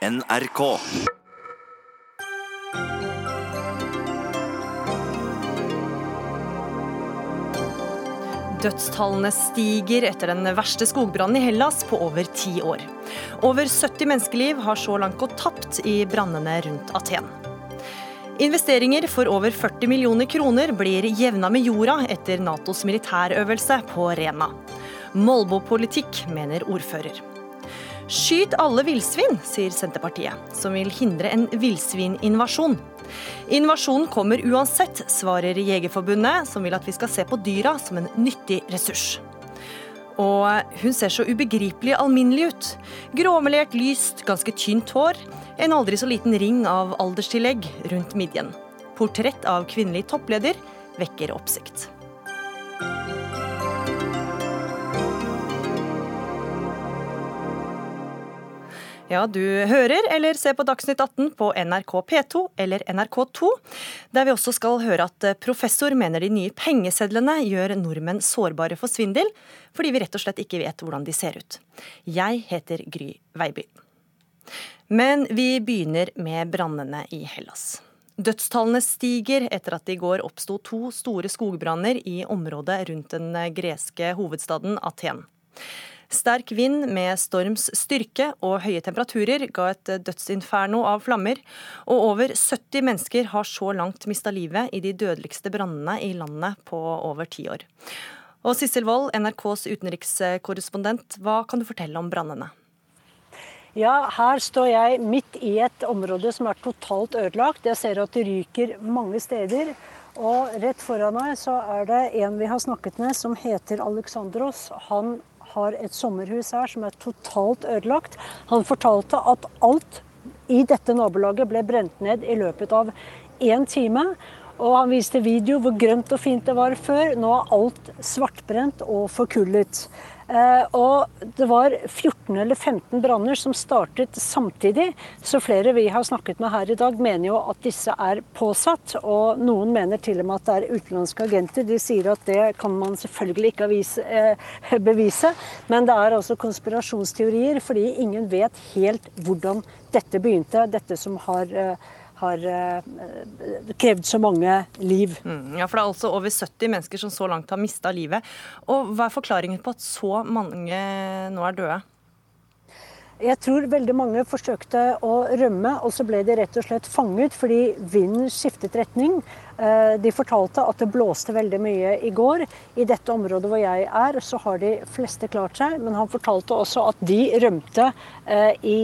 NRK. Dødstallene stiger etter den verste skogbrannen i Hellas på over ti år. Over 70 menneskeliv har så langt gått tapt i brannene rundt Aten. Investeringer for over 40 millioner kroner blir jevna med jorda etter Natos militærøvelse på Rena. Molbo-politikk, mener ordfører. Skyt alle villsvin, sier Senterpartiet, som vil hindre en villsvininvasjon. Invasjonen kommer uansett, svarer Jegerforbundet, som vil at vi skal se på dyra som en nyttig ressurs. Og hun ser så ubegripelig alminnelig ut. Gråmelert, lyst, ganske tynt hår. En aldri så liten ring av alderstillegg rundt midjen. Portrett av kvinnelig toppleder vekker oppsikt. Ja, du hører eller ser på Dagsnytt 18 på NRK P2 eller NRK2, der vi også skal høre at professor mener de nye pengesedlene gjør nordmenn sårbare for svindel, fordi vi rett og slett ikke vet hvordan de ser ut. Jeg heter Gry Veiby. Men vi begynner med brannene i Hellas. Dødstallene stiger etter at det i går oppsto to store skogbranner i området rundt den greske hovedstaden Aten. Sterk vind med storms styrke og høye temperaturer ga et dødsinferno av flammer, og over 70 mennesker har så langt mista livet i de dødeligste brannene i landet på over ti år. Og Sissel Wold, NRKs utenrikskorrespondent, hva kan du fortelle om brannene? Ja, her står jeg midt i et område som er totalt ødelagt. Jeg ser at det ryker mange steder. Og rett foran meg så er det en vi har snakket med som heter Aleksandros. Han har et sommerhus her som er totalt ødelagt. Han fortalte at alt i dette nabolaget ble brent ned i løpet av én time. Og han viste video hvor grønt og fint det var før. Nå er alt svartbrent og forkullet. Eh, og det var 14 eller 15 branner som startet samtidig. Så flere vi har snakket med her i dag, mener jo at disse er påsatt. Og noen mener til og med at det er utenlandske agenter. De sier at det kan man selvfølgelig ikke eh, bevise. Men det er altså konspirasjonsteorier, fordi ingen vet helt hvordan dette begynte. Dette som har eh, har uh, krevd så mange liv. Mm, ja, for Det er altså over 70 mennesker som så langt har mista livet. Og Hva er forklaringen på at så mange nå er døde? Jeg tror veldig mange forsøkte å rømme, og så ble de rett og slett fanget fordi vinden skiftet retning. Eh, de fortalte at det blåste veldig mye i går. I dette området hvor jeg er, så har de fleste klart seg. Men han fortalte også at de rømte eh, i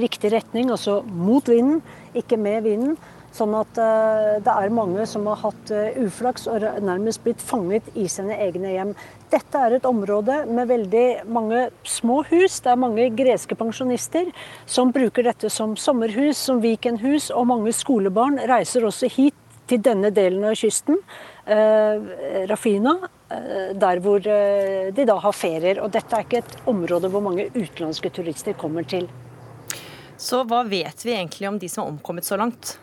riktig retning, altså mot vinden ikke med vinden. Sånn at uh, det er mange som har hatt uh, uflaks og nærmest blitt fanget i sine egne hjem. Dette er et område med veldig mange små hus. Det er mange greske pensjonister som bruker dette som sommerhus, som weekendhus, og mange skolebarn reiser også hit til denne delen av kysten, uh, Rafina, der hvor de da har ferier. Og dette er ikke et område hvor mange utenlandske turister kommer til. Så hva vet vi egentlig om de som har omkommet så langt?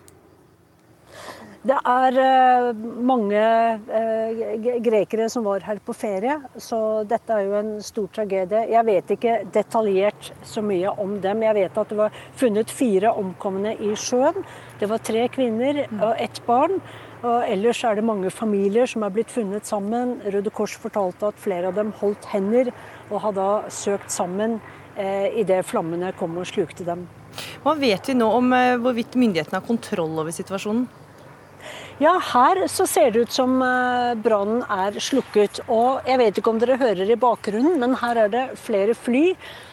Det er uh, mange uh, grekere som var her på ferie, så dette er jo en stor tragedie. Jeg vet ikke detaljert så mye om dem. Jeg vet at det var funnet fire omkomne i sjøen. Det var tre kvinner og ett barn. Og ellers er det mange familier som er blitt funnet sammen. Røde Kors fortalte at flere av dem holdt hender og har da søkt sammen uh, idet flammene kom og slukte dem. Hva vet vi nå om eh, hvorvidt myndighetene har kontroll over situasjonen? Ja, her så ser det ut som eh, brannen er slukket. Og jeg vet ikke om dere hører i bakgrunnen, men her er det flere fly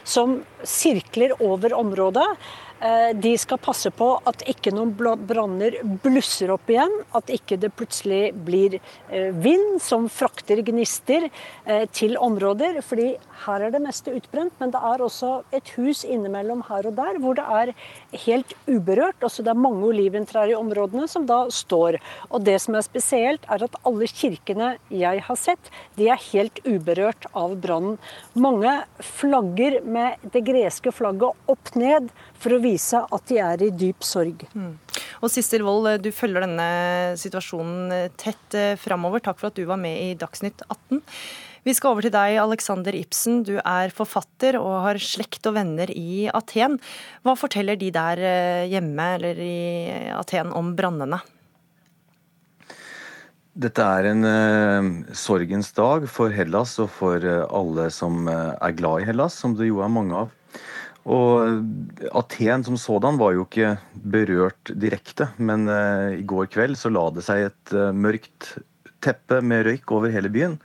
som sirkler over området. Eh, de skal passe på at ikke noen branner blusser opp igjen. At ikke det plutselig blir eh, vind som frakter gnister eh, til områder. fordi her er det meste utbrent, men det er også et hus innimellom her og der hvor det er helt uberørt. Også det er mange oliventrær i områdene som da står. Og det som er spesielt, er at alle kirkene jeg har sett, de er helt uberørt av brannen. Mange flagger med det greske flagget opp ned for å vise at de er i dyp sorg. Mm. Og Sissel Wold, du følger denne situasjonen tett eh, framover. Takk for at du var med i Dagsnytt 18. Vi skal over til deg, Alexander Ibsen. Du er forfatter og har slekt og venner i Aten. Hva forteller de der eh, hjemme eller i Aten om brannene? Dette er en uh, sorgens dag for Hellas og for uh, alle som uh, er glad i Hellas, som det jo er mange av. Og Aten som sådan var jo ikke berørt direkte, men i går kveld så la det seg et mørkt teppe med røyk over hele byen.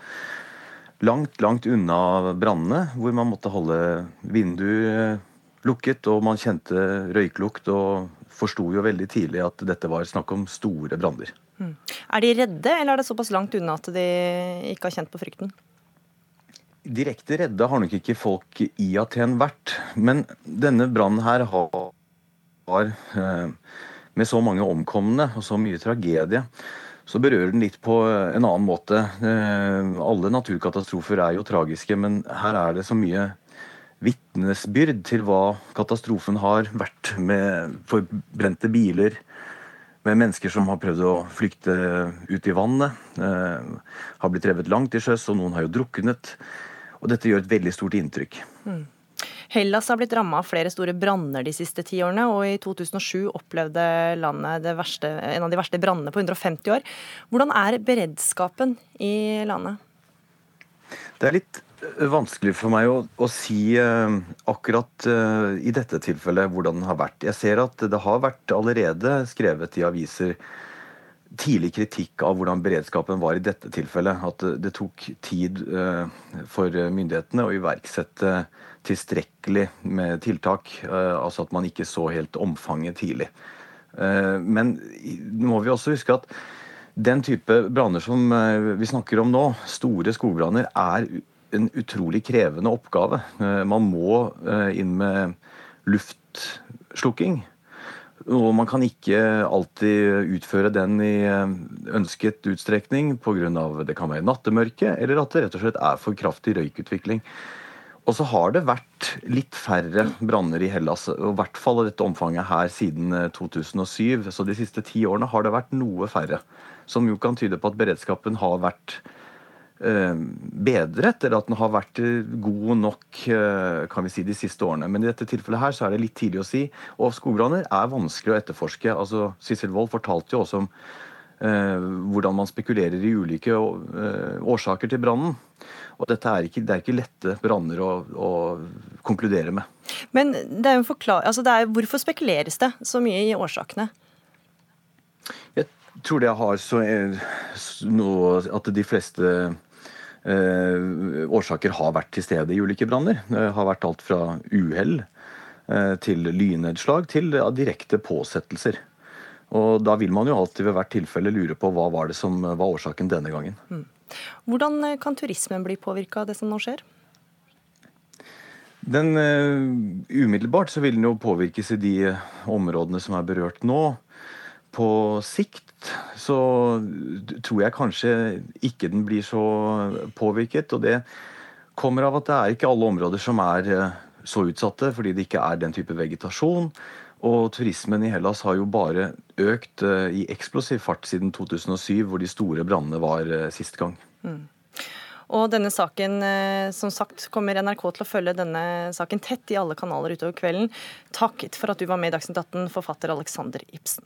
Langt, langt unna brannene, hvor man måtte holde vinduer lukket, og man kjente røyklukt og forsto jo veldig tidlig at dette var snakk om store branner. Mm. Er de redde, eller er det såpass langt unna at de ikke har kjent på frykten? Direkte redde har nok ikke folk i Aten vært. Men denne brannen her har, har eh, med så mange omkomne og så mye tragedie, så berører den litt på en annen måte. Eh, alle naturkatastrofer er jo tragiske, men her er det så mye vitnesbyrd til hva katastrofen har vært med forbrente biler, med mennesker som har prøvd å flykte ut i vannet. Eh, har blitt revet langt til sjøs, og noen har jo druknet. Og dette gjør et veldig stort inntrykk. Mm. Hellas har blitt ramma av flere store branner de siste ti årene, og i 2007 opplevde landet verste, en av de verste brannene på 150 år. Hvordan er beredskapen i landet? Det er litt vanskelig for meg å, å si uh, akkurat uh, i dette tilfellet hvordan den har vært. Jeg ser at det har vært allerede skrevet i aviser tidlig kritikk av hvordan beredskapen var i dette tilfellet. At det, tok tid uh, for myndighetene å iverksette tilstrekkelig med tiltak. altså at man ikke så helt omfanget tidlig. men nå må vi også huske at den type branner som vi snakker om nå, store skogbranner, er en utrolig krevende oppgave. Eh, man må eh, inn med luftslukking. Og man kan ikke alltid utføre den i eh, ønsket utstrekning pga. det kan være nattemørke, eller at det rett og slett er for kraftig røykutvikling. Og så har det vært litt færre branner i Hellas, i hvert fall av dette omfanget her siden 2007. Så de siste ti årene har det vært noe færre. Som jo kan tyde på at beredskapen har vært Eh, bedret, eller at den har vært eh, god nok eh, kan vi si, de siste årene. Men i dette tilfellet her så er det litt tidlig å si. Og skogbranner er vanskelig å etterforske. Altså, Sissel Wold fortalte jo også om eh, hvordan man spekulerer i ulike eh, årsaker til brannen. Og dette er ikke, det er ikke lette branner å, å, konkludere med. Men det er jo forklar, altså det er, hvorfor spekuleres det så mye i årsakene? Jeg tror det har så, noe at de fleste Eh, årsaker har vært til stede i ulike branner. Det har vært alt fra uhell eh, til lynnedslag til direkte påsettelser. Og da vil man jo alltid ved hvert tilfelle lure på hva var det som var årsaken denne gangen. Mm. Hvordan eh, kan turismen bli påvirka av det som nå skjer? Den uh, Umiddelbart så vil den jo påvirkes i de områdene som er berørt nå. På sikt så tror jeg kanskje ikke den blir så påvirket. Og det kommer av at det er ikke alle områder som er eh, så utsatte, fordi det ikke er den type vegetasjon. Og turismen i Hellas har jo bare økt eh, i eksplosiv fart siden 2007, hvor de store brannene var eh, sist gang. Mm. Og denne saken, som sagt, kommer NRK til å følge denne saken tett i alle kanaler utover kvelden. Takk for at du var med i Dagsnytt 18, forfatter Alexander Ibsen.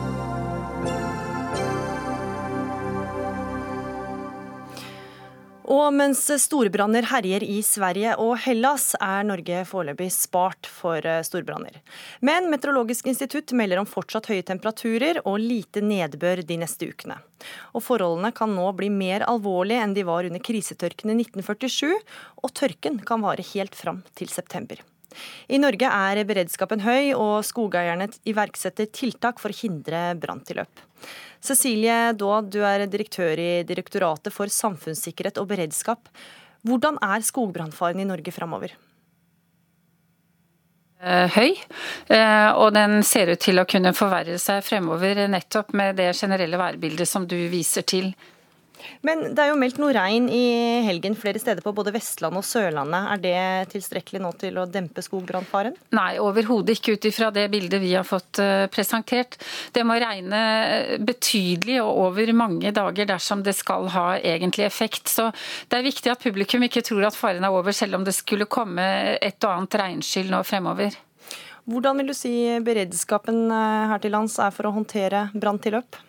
Og mens storbranner herjer i Sverige og Hellas, er Norge foreløpig spart for eh, storbranner. Men Meteorologisk institutt melder om fortsatt høye temperaturer og lite nedbør de neste ukene. Og forholdene kan nå bli mer alvorlige enn de var under krisetørken i 1947, og tørken kan vare helt fram til september. I Norge er beredskapen høy, og skogeierne iverksetter tiltak for å hindre branntilløp. Cecilie Daad, du er direktør i Direktoratet for samfunnssikkerhet og beredskap. Hvordan er skogbrannfaren i Norge framover? Eh, høy, eh, og den ser ut til å kunne forverre seg fremover nettopp med det generelle værbildet som du viser til. Men det er jo meldt noe regn i helgen flere steder på både Vestlandet og Sørlandet. Er det tilstrekkelig nå til å dempe skogbrannfaren? Nei, overhodet ikke ut ifra det bildet vi har fått eh, presentert. Det må regne betydelig og over mange dager dersom det skal ha egentlig effekt. Så det er viktig at publikum ikke tror at faren er over, selv om det skulle komme et og annet regnskyll nå fremover. Hvordan vil du si beredskapen eh, her til lands er for å håndtere branntilløp?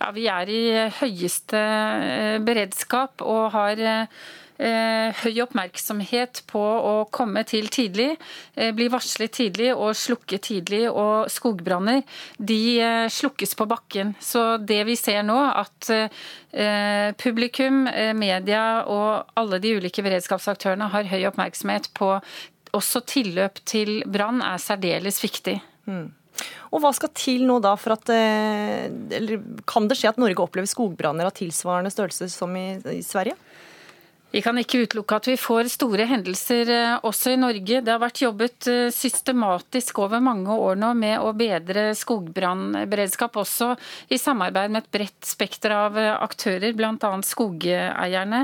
Ja, Vi er i høyeste eh, beredskap og har eh, høy oppmerksomhet på å komme til tidlig, bli varslet tidlig og slukke tidlig. Og skogbranner de slukkes på bakken. Så det vi ser nå, at publikum, media og alle de ulike beredskapsaktørene har høy oppmerksomhet på også tilløp til brann er særdeles viktig. Mm. Og Hva skal til nå da for at eh, Eller kan det skje at Norge opplever skogbranner av tilsvarende størrelse som i, i Sverige? Vi kan ikke utelukke at vi får store hendelser eh, også i Norge. Det har vært jobbet eh, systematisk over mange år nå med å bedre skogbrannberedskap, også i samarbeid med et bredt spekter av aktører, bl.a. skogeierne.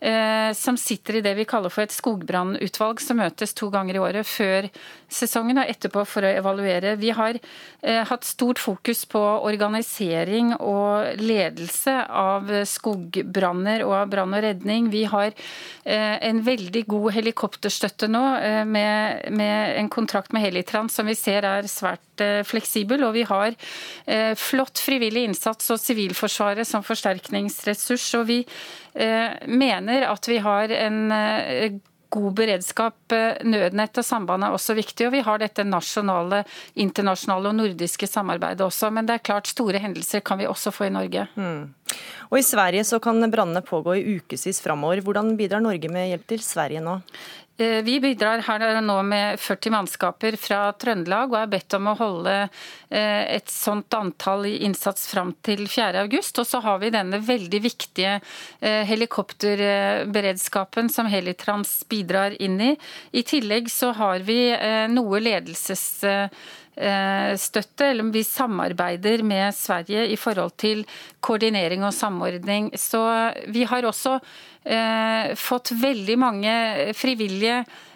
Eh, som sitter i det vi kaller for et skogbrannutvalg, som møtes to ganger i året før sesongen og etterpå for å evaluere. Vi har eh, hatt stort fokus på organisering og ledelse av skogbranner og av brann og redning. Vi har eh, en veldig god helikopterstøtte nå med, med en kontrakt med Helitrans som vi ser er svært fleksibel. Og vi har flott frivillig innsats og Sivilforsvaret som forsterkningsressurs. og vi mener at vi har en eh, god beredskap. Eh, nødnett og samband er også viktig, og vi har dette nasjonale, internasjonale og nordiske samarbeidet også. Men det er klart store hendelser kan vi også få i Norge. Mm. Og I Sverige så kan brannene pågå i ukevis framover. Hvordan bidrar Norge med hjelp til Sverige nå? Eh, vi bidrar her nå med 40 mannskaper fra Trøndelag og er bedt om å holde eh, et sånt antall i innsats fram til 4.8. Og så har vi denne veldig viktige eh, helikopterberedskapen som Helitrans bidrar inn i. I tillegg så har vi noe ledelses støtte, eller vi samarbeider med Sverige i forhold til koordinering og samordning. Så vi har også eh, fått veldig mange frivillige Eh,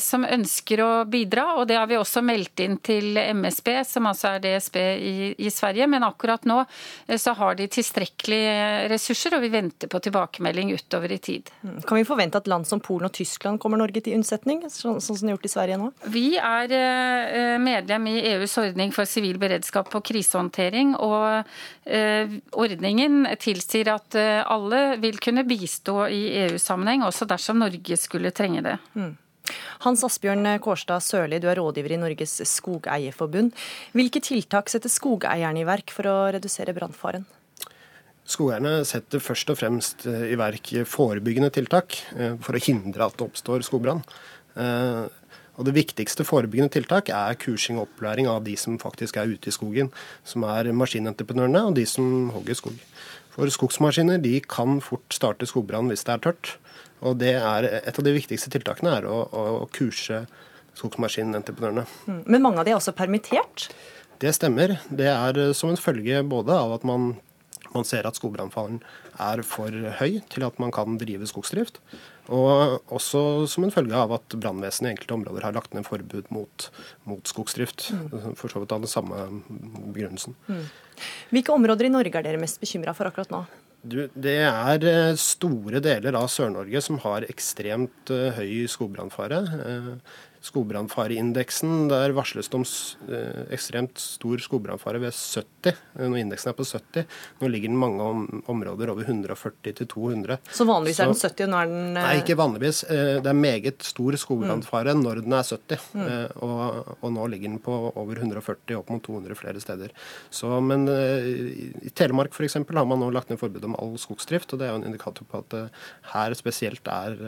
som ønsker å bidra, og det har vi også meldt inn til MSB, som altså er DSB i, i Sverige. Men akkurat nå eh, så har de tilstrekkelige ressurser, og vi venter på tilbakemelding utover i tid. Mm. Kan vi forvente at land som Polen og Tyskland kommer Norge til unnsetning, sånn som de har gjort i Sverige nå? Vi er eh, medlem i EUs ordning for sivil beredskap og krisehåndtering, og ordningen tilsier at alle vil kunne bistå i EU-sammenheng, også dersom Norge skulle trenge det. Mm. Hans Asbjørn Kårstad Sørli, du er rådgiver i Norges Skogeierforbund. Hvilke tiltak setter skogeierne i verk for å redusere brannfaren? Skogeierne setter først og fremst eh, i verk forebyggende tiltak eh, for å hindre at det oppstår skogbrann. Eh, og Det viktigste forebyggende tiltak er kursing og opplæring av de som faktisk er ute i skogen. Som er maskinentreprenørene og de som hogger skog. For skogsmaskiner de kan fort starte skogbrann hvis det er tørt. Og det er Et av de viktigste tiltakene er å, å kurse skogsmaskinentreprenørene. Mm. Men mange av de er også permittert? Det stemmer. Det er eh, som en følge både av at man, man ser at skogbrannfaren er for høy til at man kan drive skogsdrift, og også som en følge av at brannvesenet i enkelte områder har lagt ned forbud mot, mot skogsdrift. Mm. For så vidt av den samme begrunnelsen. Mm. Hvilke områder i Norge er dere mest bekymra for akkurat nå? Du, det er eh, store deler av Sør-Norge som har ekstremt uh, høy skogbrannfare. Uh, skogbrannfareindeksen, der varsles det om eh, ekstremt stor skogbrannfare ved 70. Eh, når indeksen er på 70. Nå ligger den mange om, områder over 140 til 200. Så vanligvis så, er den 70, og nå er den Nei, eh, ikke vanligvis. Det er meget stor skogbrannfare mm. når den er 70. Mm. Og, og, nå ligger den på over 140, opp mot 200 flere steder. Så, men i Telemark f.eks. har man nå lagt ned forbud om all skogsdrift, og det er jo en indikator på at her spesielt er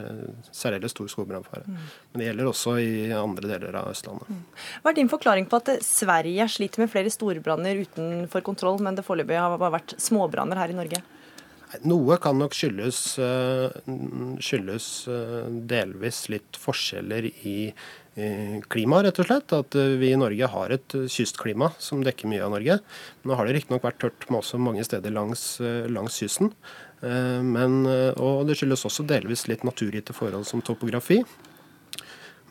særdeles stor skogbrannfare. Mm. Men det gjelder også i andre deler av Østlandet. Mm. Hva er din forklaring på at Sverige sliter med flere storbranner utenfor kontroll, men det foreløpig har vært småbranner her i Norge? Noe kan nok skyldes, eh, skyldes, eh, delvis litt forskjeller i klima, rett og slett. At vi i Norge har et kystklima som dekker mye av Norge. Nå har det riktignok vært tørt med også mange steder langs, langs kysten. Men, og det skyldes også delvis litt naturgitte forhold som topografi.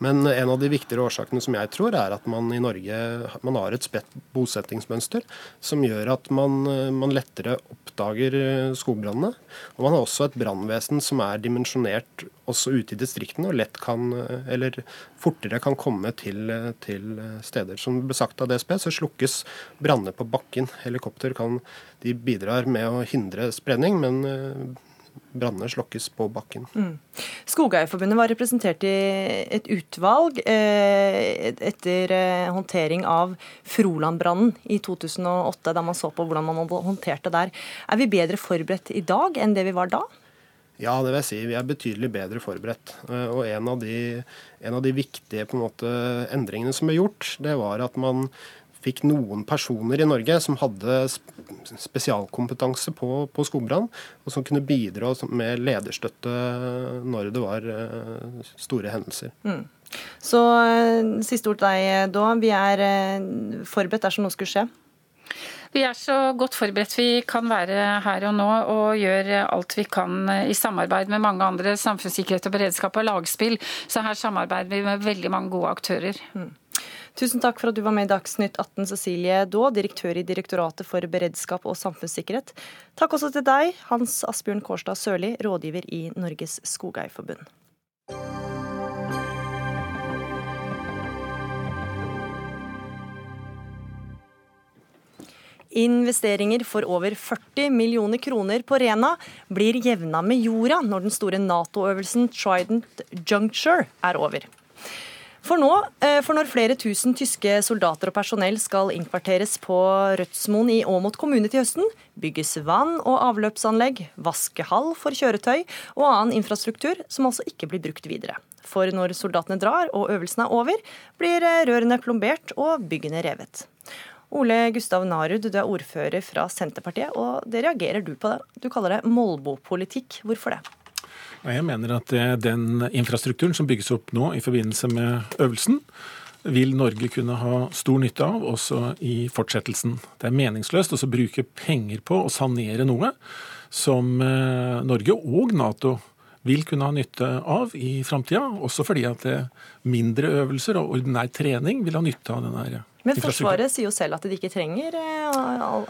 Men en av de viktigere årsakene som jeg tror, er at man i Norge man har et spredt bosettingsmønster som gjør at man, man lettere oppdager eh, skogbrannene. Og man har også et brannvesen som er dimensjonert også ute i distriktene og lett kan, eh, eller fortere kan komme til, til steder. Som det ble sagt av DSB, så slukkes branner på bakken. Helikopter kan, de bidrar med å hindre spredning, men eh, brannene slokkes på bakken. Mm. Skogeierforbundet var representert i et utvalg eh, etter eh, håndtering av Frolandbrannen i 2008, da man så på hvordan man håndterte det der. Er vi bedre forberedt i dag enn det vi var da? Ja, det vil jeg si. Vi er betydelig bedre forberedt. Eh, og en av de, en av de viktige måte, endringene som er gjort, det var at man fikk noen personer i Norge som hadde spesialkompetanse på, på skogbrann, og som kunne bidra med lederstøtte når det var eh, store hendelser. Mm. Så eh, siste ord til deg, da. Vi er eh, forberedt dersom noe skulle skje? Vi er så godt forberedt vi kan være her og nå, og gjør alt vi kan i samarbeid med mange andre. Samfunnssikkerhet og beredskap og lagspill. Så her samarbeider vi med veldig mange gode aktører. Mm. Tusen takk for at du var med i Dagsnytt 18, Cecilie Daa, direktør i Direktoratet for beredskap og samfunnssikkerhet. Takk også til deg, Hans Asbjørn Kårstad Sørli, rådgiver i Norges Skogeierforbund. Investeringer for over 40 millioner kroner på Rena blir jevna med jorda når den store Nato-øvelsen Trident Juncture er over. For nå, eh, for når flere tusen tyske soldater og personell skal innkvarteres på Rødsmoen i Åmot kommune til høsten, bygges vann- og avløpsanlegg, vaskehall for kjøretøy og annen infrastruktur som altså ikke blir brukt videre. For når soldatene drar og øvelsen er over, blir eh, rørene plombert og byggene revet. Ole Gustav Narud, du er ordfører fra Senterpartiet, og det reagerer du på. det. Du kaller det Molbo-politikk. Hvorfor det? Jeg mener at den infrastrukturen som bygges opp nå i forbindelse med øvelsen, vil Norge kunne ha stor nytte av også i fortsettelsen. Det er meningsløst å bruke penger på å sanere noe som eh, Norge og Nato vil kunne ha nytte av i framtida, også fordi at mindre øvelser og ordinær trening vil ha nytte av denne men Forsvaret sier jo selv at de ikke trenger eh,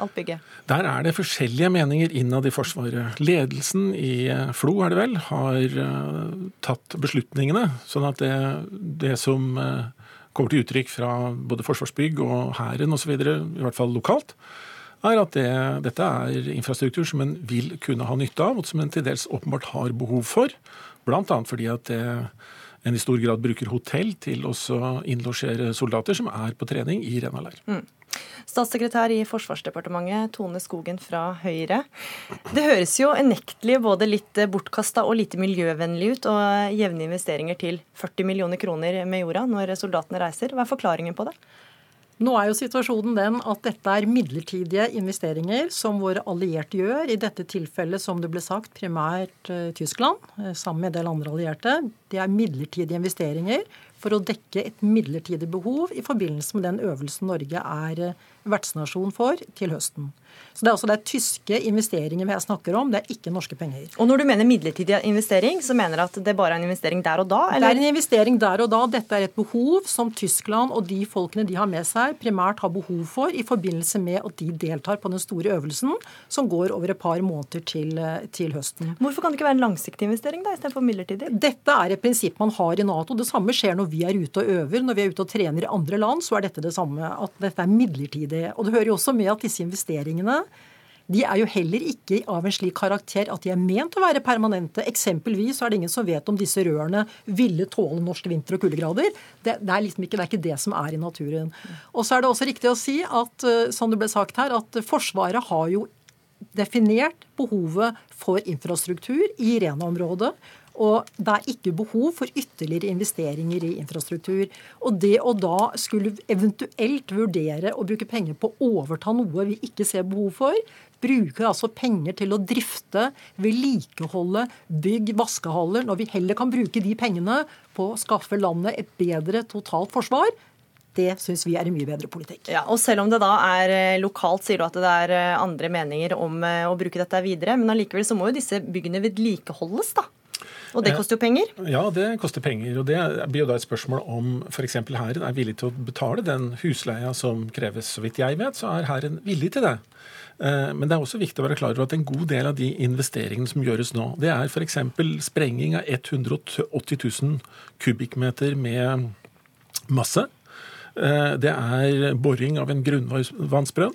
alt bygget? Der er det forskjellige meninger innad i Forsvaret. Ledelsen i eh, FLO er det vel, har eh, tatt beslutningene. Sånn at det, det som kommer til uttrykk fra både Forsvarsbygg og Hæren osv., i hvert fall lokalt, er at det, dette er infrastruktur som en vil kunne ha nytte av, og som en til dels åpenbart har behov for. Blant annet fordi at det en i stor grad bruker hotell til å innlosjere soldater som er på trening i Rena leir. Mm. Statssekretær i Forsvarsdepartementet, Tone Skogen fra Høyre. Det høres jo unektelig både litt bortkasta og lite miljøvennlig ut å jevne investeringer til 40 millioner kroner med jorda når soldatene reiser. Hva er forklaringen på det? Nå er jo situasjonen den at dette er midlertidige investeringer som våre allierte gjør. I dette tilfellet, som det ble sagt, primært uh, Tyskland, uh, sammen med en del andre allierte. Det er midlertidige investeringer for å dekke et midlertidig behov i forbindelse med den øvelsen Norge er uh, vertsnasjon for til høsten. Så Det er også det er tyske investeringer vi snakker om, det er ikke norske penger. Og Når du mener midlertidig investering, så mener du at det bare er en investering der og da? Eller? Det er en investering der og da. Dette er et behov som Tyskland og de folkene de har med seg, primært har behov for i forbindelse med at de deltar på den store øvelsen som går over et par måneder til, til høsten. Hvorfor kan det ikke være en langsiktig investering da, istedenfor midlertidig? Dette er et prinsipp man har i Nato. Det samme skjer når vi er ute og øver. Når vi er ute og trener i andre land, så er dette det samme. At dette er midlertidig. Og det hører jo også med at disse investeringene de er jo heller ikke av en slik karakter at de er ment å være permanente. Eksempelvis er det ingen som vet om disse rørene ville tåle norsk vinter og kuldegrader. Det, det, er liksom ikke, det er ikke det som er i naturen. Og så er det også riktig å si at eh, som det ble sagt her, at Forsvaret har jo definert behovet for infrastruktur i Rena-området. Og det er ikke behov for ytterligere investeringer i infrastruktur. Og det å da skulle eventuelt vurdere å bruke penger på å overta noe vi ikke ser behov for, bruker altså penger til å drifte, vedlikeholde bygg, vaskehaller, når vi heller kan bruke de pengene på å skaffe landet et bedre totalt forsvar. Det syns vi er en mye bedre politikk. Ja, og Selv om det da er eh, lokalt, sier du at det er eh, andre meninger om eh, å bruke dette videre. Men allikevel så må jo disse byggene vedlikeholdes, da. Og det koster jo penger? Ja, det koster penger. Og det blir jo da et spørsmål om f.eks. Hæren er villig til å betale den husleia som kreves. Så vidt jeg vet, så er Hæren villig til det. Men det er også viktig å være klar over at en god del av de investeringene som gjøres nå, det er f.eks. sprenging av 180 000 kubikkmeter med masse. Eh, det er boring av en grunnvannsbrønn.